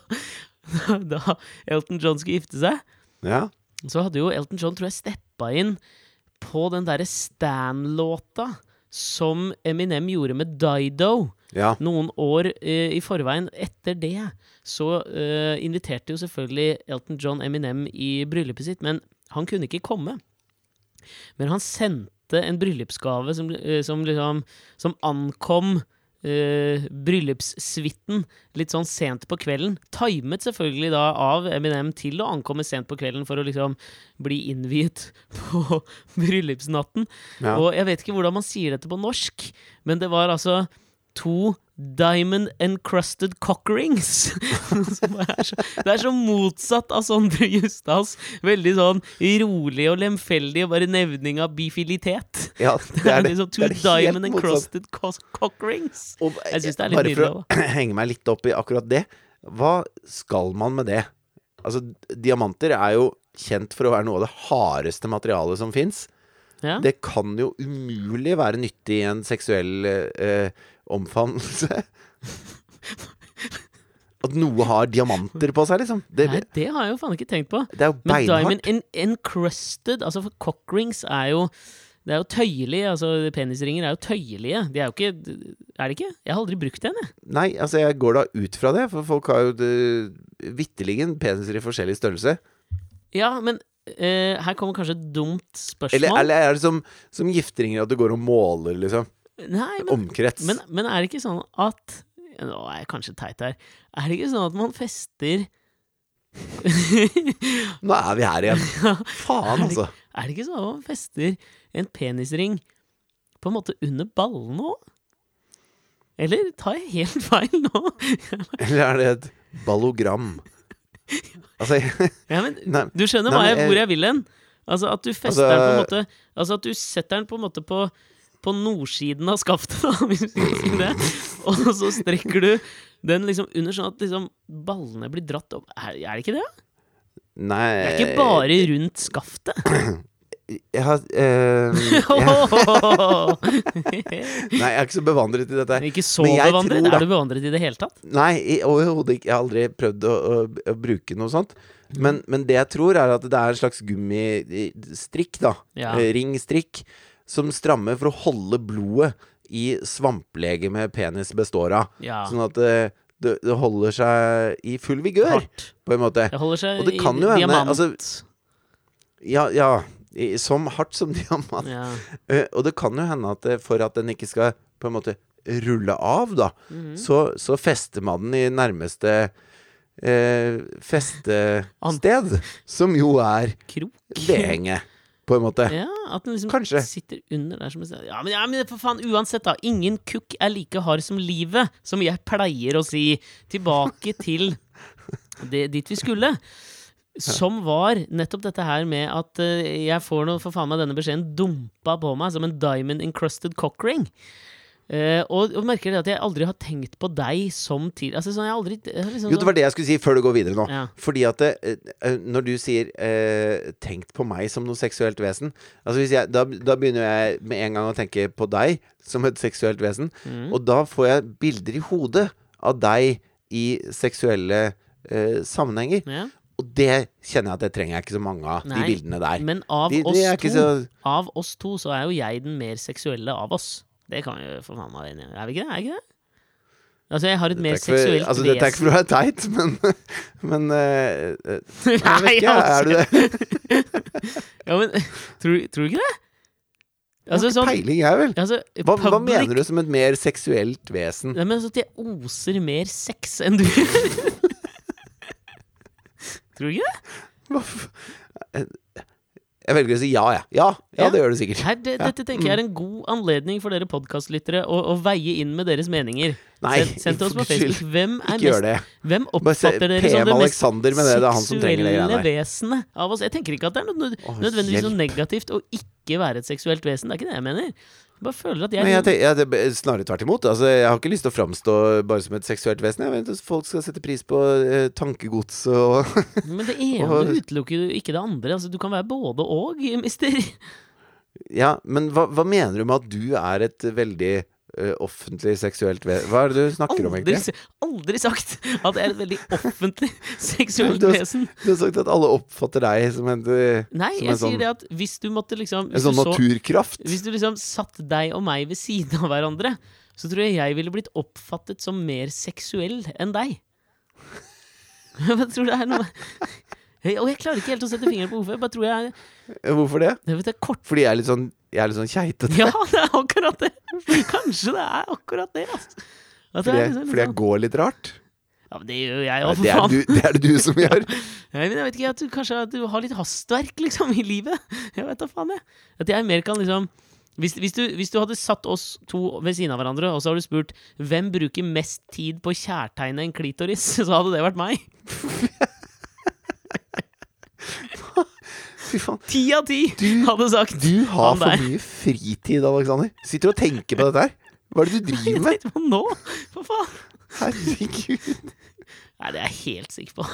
Da Elton John skulle gifte seg,
Ja.
Så hadde jo Elton John, tror jeg, steppa inn på den derre Stan-låta som Eminem gjorde med Dido
Ja.
noen år eh, i forveien. Etter det så eh, inviterte jo selvfølgelig Elton John Eminem i bryllupet sitt, men han kunne ikke komme. Men han sendte en bryllupsgave som, eh, som liksom Som ankom eh, bryllupssuiten litt sånn sent på kvelden. Timet selvfølgelig da av Eminem til å ankomme sent på kvelden for å liksom bli innviet (laughs) på bryllupsnatten.
Ja.
Og jeg vet ikke hvordan man sier dette på norsk, men det var altså to diamond encrusted cock rings. (laughs) Som er så, det er så motsatt av Sondre Justads Veldig sånn rolig og lemfeldig og bare nevning av bifilitet.
ja, (laughs)
Det er liksom two
det
diamond encrusted Cockerings. cock rings. Jeg syns det er litt
bare for å (clears throat) henge meg litt opp i akkurat det. Hva skal man med det? Altså, diamanter er jo kjent for å være noe av det hardeste materialet som fins.
Ja.
Det kan jo umulig være nyttig i en seksuell eh, omfavnelse. At noe har diamanter på seg, liksom. Det,
Nei, det har jeg jo faen ikke tenkt på.
det er jo
Men diamond en encrusted Altså, for cock rings er jo det er jo tøyelige. altså Penisringer er jo tøyelige. De er jo ikke Er det ikke? Jeg har aldri brukt en, jeg.
Nei, altså jeg går da ut fra det, for folk har jo vitterlig peniser i forskjellig størrelse.
Ja, men eh, her kommer kanskje et dumt spørsmål.
Eller, eller er det som, som gifteringer, at du går og måler, liksom?
Nei, men,
Omkrets.
men, men er det ikke sånn at Nå er jeg kanskje teit her. Er det ikke sånn at man fester (laughs)
Nå er vi her igjen. (laughs) Faen, altså.
Er det ikke sånn at man fester en penisring på en måte under ballene òg? Eller tar jeg helt feil nå? (laughs)
Eller er det et ballogram? Altså
Ja, men
Nei,
Du skjønner
Nei,
jeg,
jeg-
hvor jeg vil hen? Altså at du fester
Altså-
den på en måte Altså at du setter den på en måte på på nordsiden av skaftet, da, (laughs) hvis vi skal si det. Og så strekker du den liksom under sånn at liksom ballene blir dratt opp. Er, er det ikke det?
Nei
Det er ikke bare rundt skaftet. (clears throat)
jeg har, (laughs) jeg, Nei, jeg er ikke så bevandret i dette.
ikke så
Men
bevandret.
da-
Er du bevandret i det hele tatt?
Nei, overhodet ikke. Jeg har aldri prøvd å, å, å bruke noe sånt. Men, men det jeg tror, er at det er en slags gummistrikk, da.
Ja.
Eh, Ringstrikk. Som strammer for å holde blodet i svamplegemet penis består av.
Ja.
Sånn at det, det, det holder seg i full vigør,
Hardt.
på en måte.
Det holder seg
Og det kan
i
hende,
diamant.
altså- Ja, ja. i- Som hardt som (laughs) diamant.
ja.
Uh, Og det kan jo hende at det, for at den ikke skal på en måte rulle av, da,
Mhm.
så, så fester man den i nærmeste uh, festested, som jo er vedhenget, på en måte.
Ja, at den liksom
Kanskje.
sitter under der som en ja men, ja, men for faen, uansett, da. Ingen kukk er like hard som livet, som jeg pleier å si. Tilbake (laughs) til det, dit vi skulle. Som var nettopp dette her med at uh, jeg får nå for faen meg denne beskjeden dumpa på meg som en diamond encrusted cock Eh, og, og merker det at jeg aldri har tenkt på deg som tidlig Altså, sånn, aldri liksom
Jo, det var det jeg skulle si før du går videre nå.
Ja.
Fordi at det, eh, eh, når du sier uh, 'tenkt på meg som noe seksuelt vesen' Altså hvis jeg, da, da begynner jeg med en gang å tenke på deg som et seksuelt vesen.
Mm.
Og da får jeg bilder i hodet av deg i seksuelle uh, sammenhenger.
Ja.
Og det kjenner jeg at det trenger jeg ikke så mange av,
Nei,
de bildene der.
Men av
De-
oss to
så-
Av oss to så er jo jeg den mer seksuelle av oss. Det kan vi jo for faen meg være enige om. Er vi ikke det? Er ikke det? Altså, jeg har et mer seksuelt vesen.
altså, dette er ikke for å være teit, (laughs) men, men uh, uh, (laughs) Nei, ikke, er du det? (laughs)
ja, men tror, tror du ikke det?
Jeg har
Altså,
ikke
sånn
peiling, jeg, vel.
altså,
Hva, hva mener du som et mer seksuelt vesen?
Nei, men altså at jeg oser mer sex enn du gjør. tror du ikke det?
Hva f- Jeg velger å si ja, jeg. Ja, ja,
Ja.
det gjør du sikkert.
Her, det, Dette tenker jeg er en god anledning for dere podkastlyttere å, å veie inn med deres meninger.
Nei,
Send, send til oss på Facebook. Hvem er mest
det.
Hvem oppfatter dere som
PM
det mest
Alexander det. Det han som trenger det
seksuelle vesenet av oss? Jeg tenker ikke at det er noe, nød- nødvendigvis noe negativt å ikke være et seksuelt vesen. Det er ikke det jeg mener. Jeg bare føler at jeg,
Men jeg tenker, jeg er snarere tvert imot. Altså, jeg har ikke lyst til å framstå bare som et seksuelt vesen. Jeg vet at Folk skal sette pris på eh, tankegods og (laughs)
Men det ene
Og-
utelukker jo ikke det andre. Altså, du kan være både og, (laughs) mister.
Ja, men hva, hva mener du med at du er et veldig eh, offentlig seksuelt vesen Hva er det du snakker om, egentlig?
aldri sagt at jeg er et veldig offentlig (laughs) seksuelt
Du
vesen.
Du har sagt at alle oppfatter deg som en, eh,
Nei,
som
jeg
en sånn,
sier det at hvis du måtte liksom
en sånn
du så-
naturkraft.
Hvis du liksom satt deg og meg ved siden av hverandre, så tror jeg jeg ville blitt oppfattet som mer seksuell enn deg. (laughs) Jeg tror det er noe Og jeg klarer ikke helt å sette fingeren på hvorfor. Jeg bare tror jeg
Hvorfor det?
Jeg vet det kort
Fordi jeg er litt sånn Jeg er litt sånn keitete.
Ja, det er akkurat det! Kanskje det er akkurat det, altså.
Fordi, jeg,
liksom
fordi jeg
sånn-
går litt rart.
Ja, men det gjør jeg òg, for faen.
du, det er det du som gjør. (laughs)
ja, men jeg vet ikke, at du, Kanskje at du har litt hastverk, liksom, i livet. Jeg vet da faen, jeg. At jeg mer kan liksom hvis, hvis, du, hvis du hadde satt oss to ved siden av hverandre, og så har du spurt hvem bruker mest tid på å kjærtegne en klitoris, (laughs) så hadde det vært meg. (laughs)
Fy faen.
Ti av ti
Du-
hadde sagt
Du har for mye fritid, Alexander. Sitter og tenker på dette her. Hva er det du driver med?
Tenkte på nå, for faen.
Herregud.
Nei, det er jeg helt sikker på.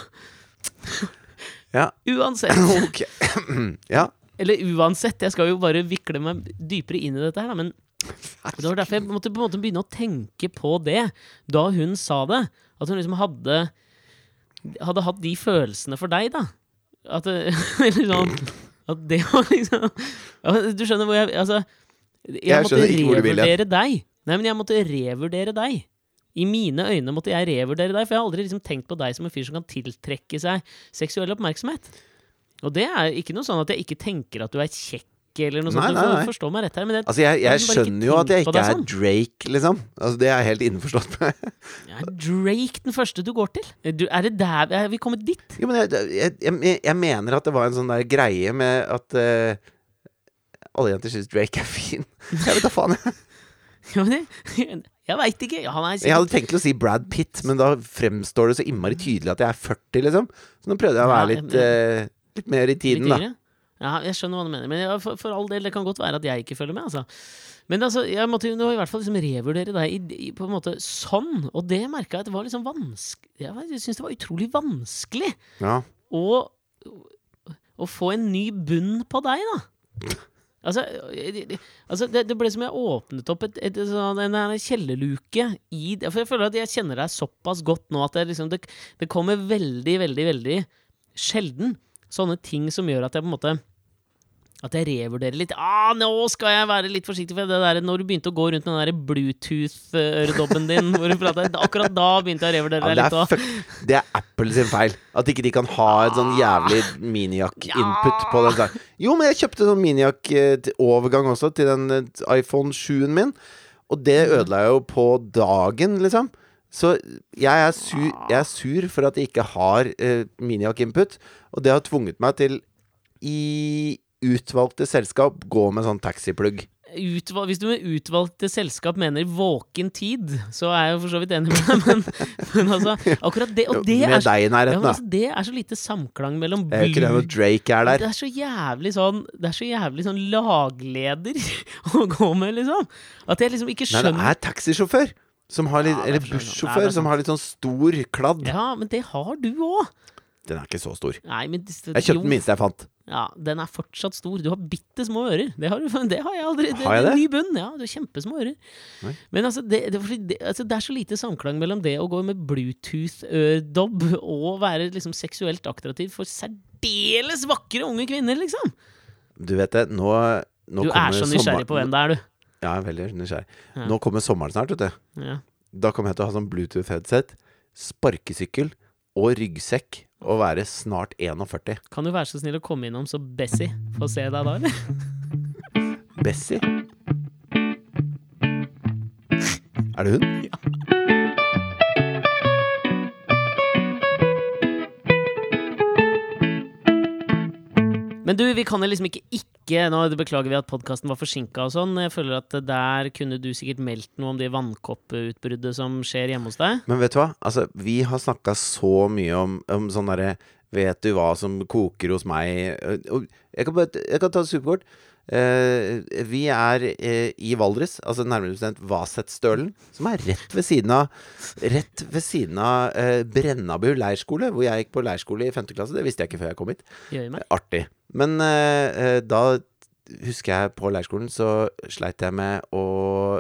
Ja,
Uansett. (clears throat)
ok. Ja.
Eller uansett, jeg skal jo bare vikle meg dypere inn i dette her, men det var derfor jeg måtte på en måte begynne å tenke på det da hun sa det. At hun liksom hadde Hadde hatt de følelsene for deg, da. At det, eller sånn At det var liksom Du skjønner hvor jeg Altså, jeg,
Jeg
måtte revurdere deg. Nei, men jeg måtte revurdere deg. I mine øyne måtte jeg revurdere deg, for jeg har aldri liksom tenkt på deg som en fyr som kan tiltrekke seg seksuell oppmerksomhet. Og det er ikke noe sånn at jeg ikke tenker at du er kjekk, eller noe
Nei,
sånt.
nei, nei.
forstå meg rett her, men det,
Altså, jeg,
Jeg
skjønner jo at jeg ikke er
sånn.
Drake, liksom. Altså, det er jeg helt innforstått med.
er (laughs) Drake den første du går til? Du, er det der er vi kommet dit?
Jo, men jeg, jeg, jeg, mener at det var en sånn der greie med at uh, alle jenter syns Drake er fin. (laughs) Jeg vet da faen. Jeg, (laughs)
Ja, jeg jeg veit ikke.
Jeg hadde tenkt å si Brad Pitt, men da fremstår det så innmari tydelig at jeg er 40, liksom. Så nå prøvde jeg å være
Ja,
litt, eh, litt mer i tiden, da.
Ja, jeg skjønner hva du mener. Men ja, for, for all del, det kan godt være at jeg ikke følger med, altså. Men altså, jeg måtte jo i hvert fall liksom revurdere deg i, i, på en måte sånn. Og det merka jeg at det var liksom vanskelig Jeg syns det var utrolig vanskelig
Ja.
å, å få en ny bunn på deg, da. (laughs) Altså, altså det, det ble som jeg åpnet opp et, et, sånn, en kjellerluke i For jeg føler at jeg kjenner deg såpass godt nå at det, liksom, det, det kommer veldig, veldig, veldig sjelden sånne ting som gjør at jeg på en måte at jeg revurderer litt. Ah, nå skal jeg være litt forsiktig. For det der, når du begynte å gå rundt med den Bluetooth-øredobben din, pratet, akkurat da begynte jeg å revurdere
Ja,
deg
det,
litt. også.
det er Apple sin feil. At ikke de kan ha et sånn jævlig Miniac-input på den. der. Jo, men jeg kjøpte sånn Miniac-overgang også til den eh, iPhone 7-en min. Og det ødela jeg jo på dagen, liksom. Så jeg er sur, jeg er sur for at jeg ikke har uh, Miniac-input. Og det har tvunget meg til i utvalgte selskap gå med sånn taxiplugg.
Utval hvis du med utvalgte selskap mener våken tid, så er jeg jo for så vidt enig med deg, men, (laughs) men altså Akkurat det Og det er, så, ja, altså, det er så lite samklang mellom
blue det når Drake er
Det er så jævlig sånn Det er så jævlig sånn lagleder (laughs) å gå med, liksom. At jeg liksom ikke skjønner
Nei, det er taxisjåfør. Som har litt,
Ja, er
eller bussjåfør som har litt sånn stor kladd.
Ja, men det har du òg.
Den er ikke så stor.
Nei, men det-
Jeg kjøpte den minste jeg fant.
Ja, den er fortsatt stor. Du har bitte små ører. Det har, du, (laughs) det har jeg aldri. Det,
Har jeg
det? Ny bunn. Ja, du har kjempesmå ører.
Nei.
Men altså det, altså, det er så lite samklang mellom det å gå med Bluetooth-dobb og være liksom seksuelt attraktiv for særdeles vakre unge kvinner, liksom.
Du vet det, nå, nå
Du er så nysgjerrig på hvem det er, du.
Ja, jeg er veldig nysgjerrig.
Ja.
Nå kommer sommeren snart, vet du.
Ja.
Da kommer jeg til å ha sånn Bluetooth-headset, sparkesykkel og ryggsekk og være snart 41.
Kan du være så snill å komme innom så Bessie får se deg da, eller? (laughs)
Bessie? Er det hun? (laughs) Ja.
Men du, vi kan jo liksom ikke ikke Nå beklager vi at podkasten var forsinka og sånn. Jeg føler at der kunne du sikkert meldt noe om det vannkoppeutbruddet som skjer hjemme hos deg.
Men vet du hva? Altså, vi har snakka så mye om, om sånn derre Vet du hva som koker hos meg? Jeg kan, bare, jeg kan ta det superkort. Uh, vi er uh, i Valdres, altså nærmere bestemt Vasetstølen, som er rett ved siden av Rett ved siden av uh, Brennabu leirskole, hvor jeg gikk på leirskole i 5. klasse. Det visste jeg ikke før jeg kom hit. Artig. Men eh, eh, da husker jeg på leirskolen så sleit jeg med å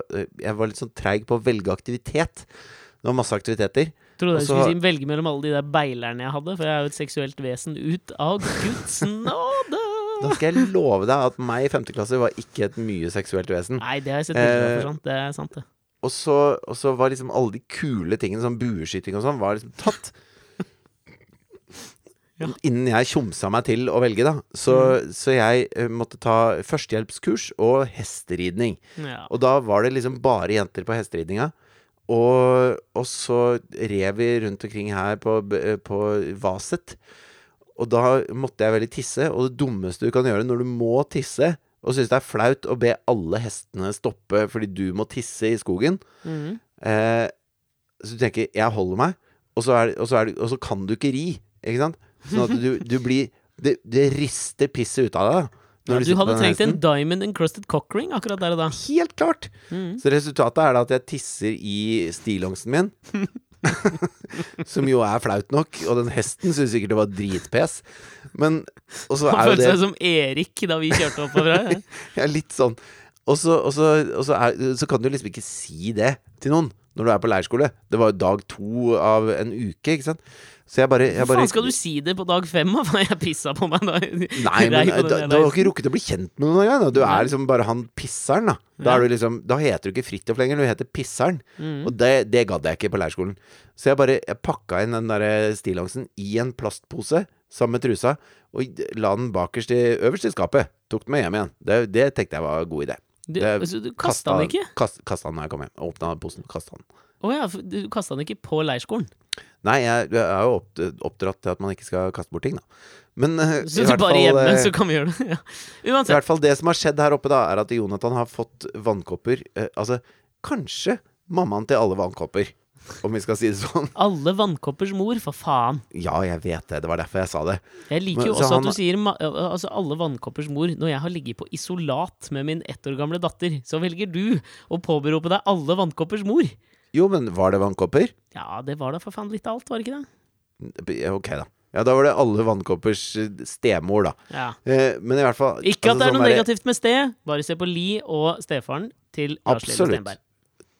eh, Jeg var litt sånn treig på å velge aktivitet. Det var masse aktiviteter.
Trodde jeg skulle si velge mellom alle de der beilerne jeg hadde, for jeg er jo et seksuelt vesen ut av Guds nåde. (laughs)
Da skal jeg love deg at meg i femte klasse var ikke et mye seksuelt vesen.
Nei, det har jeg sett
Eh,
for sant. Det er sant, det.
Og så, og så var liksom alle de kule tingene, som bueskyting og sånn, var liksom tatt.
Ja.
Innen jeg tjomsa meg til å velge, da. Så, så jeg eh, måtte ta førstehjelpskurs og hesteridning.
Ja.
Og da var det liksom bare jenter på hesteridninga. Og, og så rev vi rundt omkring her på, på Vaset. Og da måtte jeg veldig tisse, og det dummeste du kan gjøre når du må tisse, og syns det er flaut å be alle hestene stoppe fordi du må tisse i skogen,
mm.
eh, så du tenker 'jeg holder meg', og så, er, og, så er, og så kan du ikke ri. Ikke sant? Sånn at du, du blir det, det rister pisset ut av deg.
Ja,
du
du hadde trengt en diamond encrusted cock ring akkurat der og da.
Helt klart!
Mm.
Så resultatet er da at jeg tisser i stillongsen min. (laughs) som jo er flaut nok, og den hesten syns sikkert det var dritpes. Men Og så er jo
følte
det
seg som Erik da vi kjørte oppover her. (laughs) ja.
Litt sånn Og så, og så, og så, så kan du liksom ikke si det til noen når du er på leirskole. Det var jo dag to av en uke, ikke sant. Så jeg bare, jeg bare
faen skal du si det på dag fem, da? Jeg pissa på meg da.
Nei, men da, du har ikke rukket å bli kjent med noen engang. Du er liksom bare han pisseren, da. Da, du liksom, da heter du ikke Fridtjof lenger, du heter Pisseren.
Mm.
Og det, det gadd jeg ikke på leirskolen. Så jeg bare jeg pakka inn den der stillongsen i en plastpose sammen med trusa, og la den bakerst i, øverst i skapet. Tok den med hjem igjen. Det, det tenkte jeg var en god idé.
Du,
Det-
altså, du kasta den ikke?
Kast, kasta den når jeg kom hjem. Åpna posen, kasta den.
Å ja, du kasta den ikke på leirskolen?
Nei, jeg, jeg er jo oppdratt til at man ikke skal kaste bort ting, da. Men eh,
Så
i hvert
bare
fall,
hjemme,
eh,
så kan vi gjøre det? (laughs) Ja.
I hvert fall det som har skjedd her oppe, da, er at Jonathan har fått vannkopper. Eh, altså, kanskje mammaen til alle vannkopper, om vi skal si det sånn. (laughs)
Alle vannkoppers mor, for faen.
Ja, jeg vet det. Det var derfor jeg sa det.
Jeg liker jo
Men,
også
han-
at du sier altså alle vannkoppers mor. Når jeg har ligget på isolat med min ett år gamle datter, så velger du å påberope deg alle vannkoppers mor.
Jo, men var det vannkopper?
Ja, det var da for faen litt av alt, var det ikke det?
Ok, da. Ja, da var det alle vannkoppers eh, stemor, da.
Ja.
Eh, men i hvert fall
Ikke at
altså,
det er
sånn
noe negativt med sted. Bare se på Li og stefaren til Lars
Lille.
Stenberg.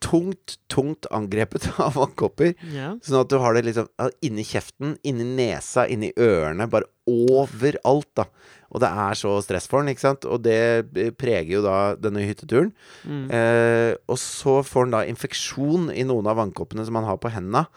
Tungt, tungt angrepet (laughs) av vannkopper.
Ja.
Sånn at du har det liksom inni kjeften, inni nesa, inni ørene, bare overalt, da. Og det er så stress for den, ikke sant? Og det preger jo da denne hytteturen.
Mm.
Eh, og så får han da infeksjon i noen av vannkoppene som han har på hendene.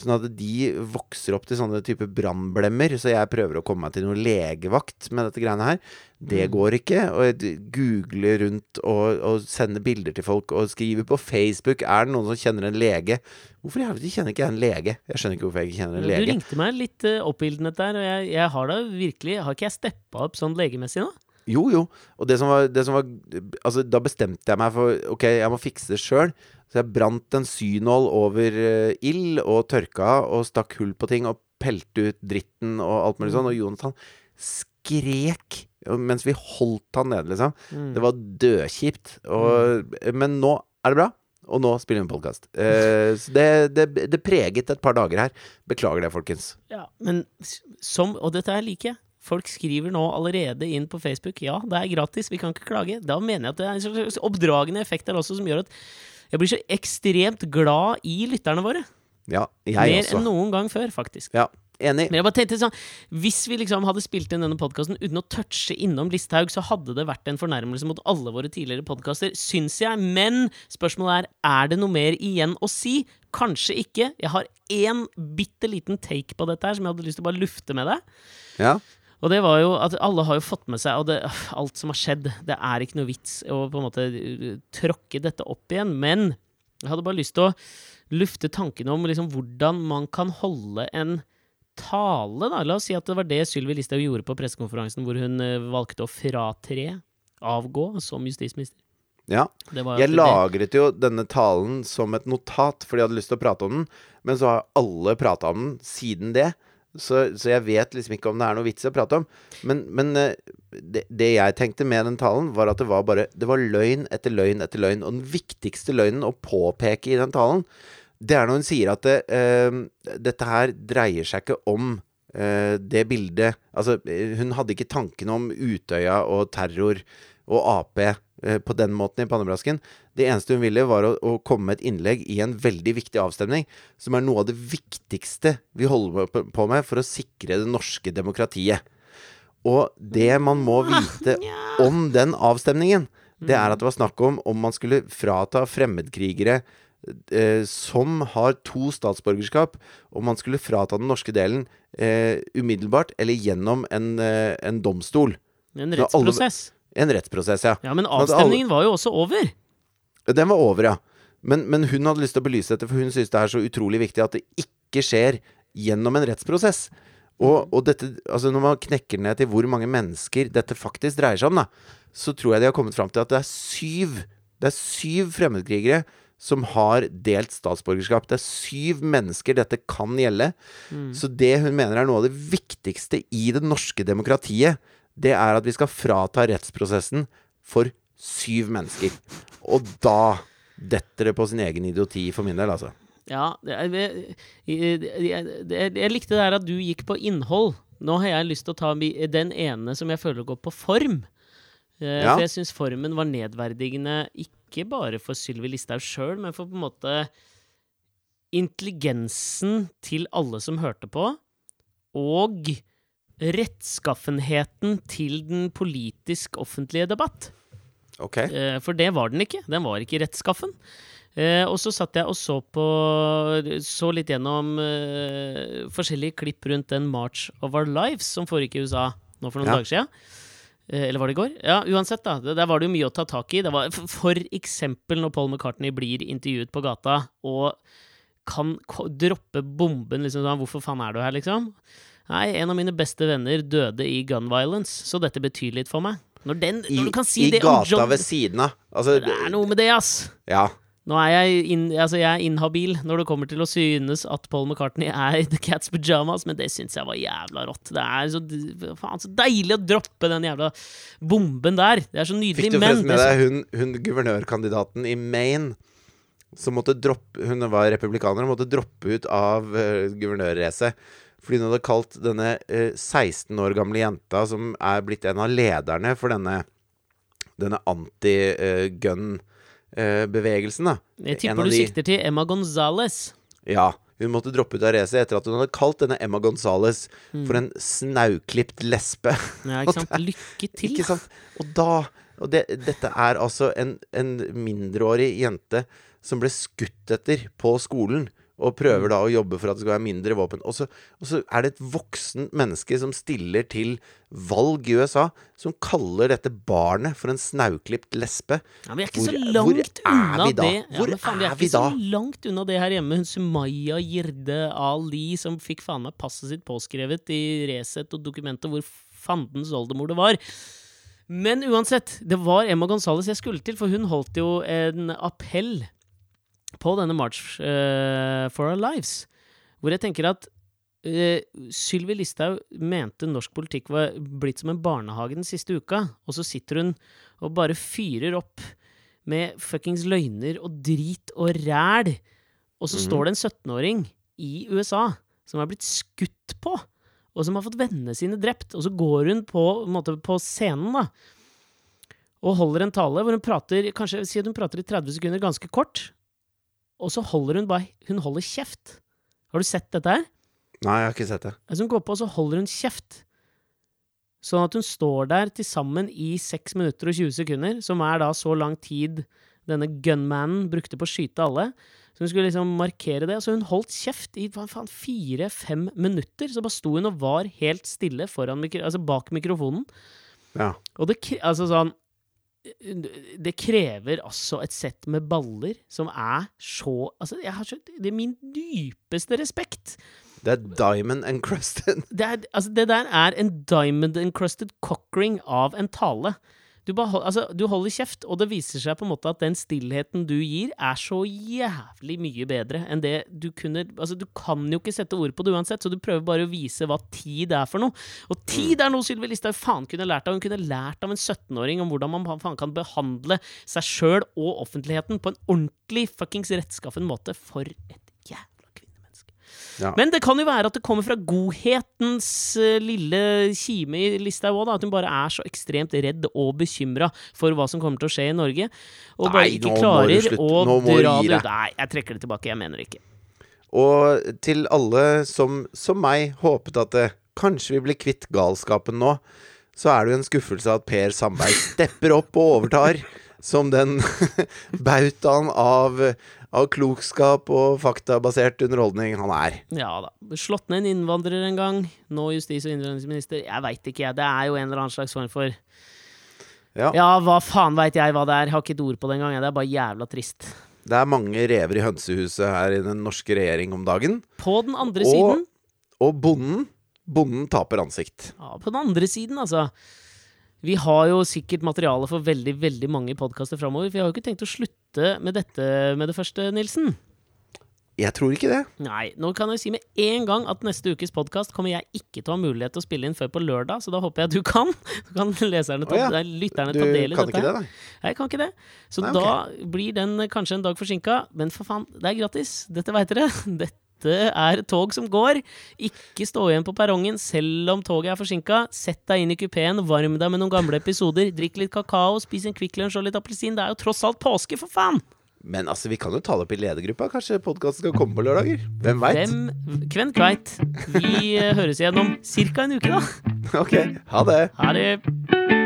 Sånn at de vokser opp til sånne type brannblemmer. Så jeg prøver å komme meg til noen legevakt med dette greiene her. Det
Mm.
går ikke. Og jeg googler rundt og, og sender bilder til folk og skriver på Facebook Er det noen som kjenner en lege. Hvorfor i helvete kjenner ikke jeg en lege? Jeg skjønner ikke hvorfor jeg ikke kjenner en
Du
lege.
ringte meg litt uh, oppildnet der, og jeg, jeg har da virkelig Har ikke jeg steppa opp sånn legemessig nå?
Jo, jo. Og det som var, det som var Altså, da bestemte jeg meg for Ok, jeg må fikse det sjøl. Så jeg brant en synål over uh, ild og tørka og stakk hull på ting og pelte ut dritten og alt mulig sånn. Og Jonathan skrek mens vi holdt han nede, liksom.
Mm.
Det var dødkjipt. Og, Men nå er det bra. Og nå spiller vi en podkast. Uh, så det, det, det preget et par dager her. Beklager det, folkens.
Ja, men som Og dette her liker jeg. Folk skriver nå allerede inn på Facebook Ja, det er gratis, vi kan ikke klage. Da mener jeg at det er en slags oppdragende effekt der også som gjør at jeg blir så ekstremt glad i lytterne våre.
Ja, jeg
Mer
også.
enn noen gang før, faktisk.
Ja, enig.
Men jeg bare tenkte sånn Hvis vi liksom hadde spilt inn denne podkasten uten å touche innom Listhaug, så hadde det vært en fornærmelse mot alle våre tidligere podkaster, syns jeg. Men spørsmålet er er det noe mer igjen å si. Kanskje ikke. Jeg har én bitte liten take på dette her som jeg hadde lyst til å bare lufte med deg.
Ja.
Og det var jo at alle har jo fått med seg og det, alt som har skjedd. Det er ikke noe vits å på en måte uh, tråkke dette opp igjen. Men jeg hadde bare lyst til å lufte tanken om liksom hvordan man kan holde en tale. Da. La oss si at det var det Sylvi Listhaug gjorde på pressekonferansen hvor hun uh, valgte å fratre, avgå, som justisminister.
ja. Jeg lagret jo denne talen som et notat fordi jeg hadde lyst til å prate om den, men så har alle prata om den siden det. Så, så jeg vet liksom ikke om det er noe vits i å prate om. Men, men eh, det, det jeg tenkte med den talen, var at det var bare Det var løgn etter løgn etter løgn. Og den viktigste løgnen å påpeke i den talen, det er når hun sier at det, uh, dette her dreier seg ikke om uh, det bildet Altså, eh, hun hadde ikke tanken om Utøya og terror og Ap uh, på den måten i pannebrasken. Det eneste hun ville, var å, å komme med et innlegg i en veldig viktig avstemning, som er noe av det viktigste vi holder på- med for å sikre det norske demokratiet. Og det man må vite (laughs) om den avstemningen, det er at det var snakk om om man skulle frata fremmedkrigere eh, som har to statsborgerskap, om man skulle frata den norske delen eh, umiddelbart eller gjennom en, eh, en domstol.
En
rettsprosess. alle-. En rettsprosess, ja.
Ja, men
alle-
avstemningen var jo også over.
Den var over, ja. Men, men hun hadde lyst til å belyse dette, for hun synes det er så utrolig viktig at det ikke skjer gjennom en rettsprosess. Og, og dette, altså når man knekker ned til hvor mange mennesker dette faktisk dreier seg om, da, så tror jeg de har kommet fram til at det er syv Det er syv fremmedkrigere som har delt statsborgerskap. Det er syv mennesker dette kan gjelde. Så det hun mener er noe av det viktigste i det norske demokratiet, det er at vi skal frata rettsprosessen for syv mennesker. Og da detter det på sin egen idioti for min del, altså.
Ja, jeg, jeg, jeg, jeg likte det her at du gikk på innhold. Nå har jeg lyst til å ta den ene som jeg føler går på form. Eh,
Ja.
For jeg syns formen var nedverdigende ikke bare for Sylvi Listhaug sjøl, men for på en måte intelligensen til alle som hørte på, og rettskaffenheten til den politisk offentlige debatt.
Ok.
Eh, For det var den ikke. Den var ikke rettskaffen. Eh, og så satt jeg og så på Så litt gjennom eh, forskjellige klipp rundt den March of Our Lives som foregikk i USA nå for noen
Ja.
dager siden. Eh, eller var det i går? Ja, uansett, da. Der var det jo mye å ta tak i. Det var For eksempel når Paul McCartney blir intervjuet på gata og kan droppe bomben liksom sånn Hvorfor faen er du her, liksom? Nei, en av mine beste venner døde i gun violence, så dette betyr litt for meg. Når, den,
I,
når du kan si
i
det om
gata ved siden av. Altså,
Det er noe med det, ass!
ja.
Nå er jeg, in, altså jeg er inhabil når det kommer til å synes at Paul McCartney er i The Cats Pajamas, men det syns jeg var jævla rått. Det er så, faen, så deilig å droppe den jævla bomben der. Det er så nydelig,
Fikk du forresten med deg hun, hun guvernørkandidaten i Maine som måtte droppe Hun var republikaner og måtte droppe ut av uh, guvernørracet. Fordi hun hadde kalt denne eh, 16 år gamle jenta, som er blitt en av lederne for denne Denne anti-gun-bevegelsen, da.
Jeg tipper du
de-
sikter til Emma Gonzales.
Ja. Hun måtte droppe ut av racet etter at hun hadde kalt denne Emma Gonzales
Mm.
for en snauklipt lesbe.
Ja, (laughs) ikke sant? Lykke til.
Ikke sant? Og da Og det, dette er altså en, en mindreårig jente som ble skutt etter på skolen. Og prøver da å jobbe for at det skal være mindre våpen. Og så, og så er det et voksent menneske som stiller til valg i USA, som kaller dette barnet for en snauklipt lesbe.
Ja, vi er ikke
Hvor-
så
hvor
langt
er
unna
vi da?
det. Ja,
Hvor
men faen, vi er
er vi
ikke så langt unna det her hjemme. Hun Sumaya Jirde Ali som fikk faen meg passet sitt påskrevet i Resett og dokumentet hvor fandens oldemor det var. Men uansett, det var Emma Gonzales jeg skulle til, for hun holdt jo en appell på denne March eh, for Our Lives, hvor jeg tenker at uh, Sylvi Listhaug mente norsk politikk var blitt som en barnehage den siste uka, og så sitter hun og bare fyrer opp med fuckings løgner og drit og ræl, og så
mm.
står det en 17-åring i USA som er blitt skutt på, og som har fått vennene sine drept, og så går hun på, måte, på scenen, da, og holder en tale hvor hun prater kanskje si at hun prater i 30 sekunder, ganske kort, og så holder hun bare Hun holder kjeft. Har du sett dette her?
Nei, jeg har ikke sett det.
Altså hun går på, og så holder hun kjeft. Sånn at hun står der til sammen i 6 minutter og 20 sekunder, som er da så lang tid denne gunmanen brukte på å skyte alle. Så hun skulle liksom markere det. Så hun holdt kjeft i fire-fem minutter. Så bare sto hun og var helt stille mikro altså bak mikrofonen.
Ja.
Og det, altså sånn Det krever altså et sett med baller som er så Altså, jeg har så Det er min dypeste respekt.
Det er diamond encrusted.
Det, er, altså, det der er en diamond encrusted cockring av en tale. Du, bare, altså, du holder kjeft, og det viser seg på en måte at den stillheten du gir, er så jævlig mye bedre enn det du kunne Altså, du kan jo ikke sette ord på det uansett, så du prøver bare å vise hva tid er for noe. Og tid er noe Sylvi Listhaug faen kunne lært av. Hun kunne lært av en 17-åring om hvordan man faen kan behandle seg sjøl og offentligheten på en ordentlig fuckings rettskaffen måte. For et.
Ja.
Men det kan jo være at det kommer fra godhetens eh, lille kime i Listhaug òg, at hun bare er så ekstremt redd og bekymra for hva som kommer til å skje i Norge, og bare
Nei,
ikke klarer å dra det ut. Nei, jeg trekker det tilbake. Jeg mener det ikke.
Og til alle som, som meg håpet at det kanskje vi blir kvitt galskapen nå, så er det jo en skuffelse at Per Sandberg stepper opp og overtar som den (laughs) bautaen av, av klokskap og faktabasert underholdning han er.
Ja da. Slått ned en innvandrer en gang. Nå justis- og innvandringsminister. Jeg veit ikke, jeg. Det er jo en eller annen slags form for
Ja.
Ja, hva faen veit jeg hva det er? Jeg har ikke et ord på det engang. Det er bare jævla trist.
Det er mange rever i hønsehuset her i den norske regjering om dagen.
På den andre
Og-
siden
Og bonden Bonden taper ansikt.
Ja, på den andre siden, altså. Vi har jo sikkert materiale for veldig veldig mange podkaster framover. For jeg har jo ikke tenkt å slutte med dette med det første, Nilsen.
Jeg tror ikke det.
Nei, nå kan jeg si med en gang at neste ukes podkast kommer jeg ikke til å ha mulighet til å spille inn før på lørdag, så da håper jeg at du kan. (laughs) Så kan leserne ta,
oh, ja.
lytterne
Du
ta del i
kan ikke det,
da?
nei.
Jeg kan ikke det. Så
Nei,
da blir den kanskje en dag forsinka, men for faen, det er gratis. Dette veit dere. (laughs) Dette er tog som går. Ikke stå igjen på perrongen selv om toget er forsinka. Sett deg inn i kupeen, varm deg med noen gamle episoder, drikk litt kakao, spis en Kvikk Lunsj og litt appelsin. Det er jo tross alt påske, for faen!
Men altså, vi kan jo ta det opp i ledergruppa. Kanskje podkasten skal komme på lørdager? Hvem veit?
Hvem kveit. Vi eh, høres igjen om ca. en uke, da. (laughs)
Ok, ha det.
Ha det.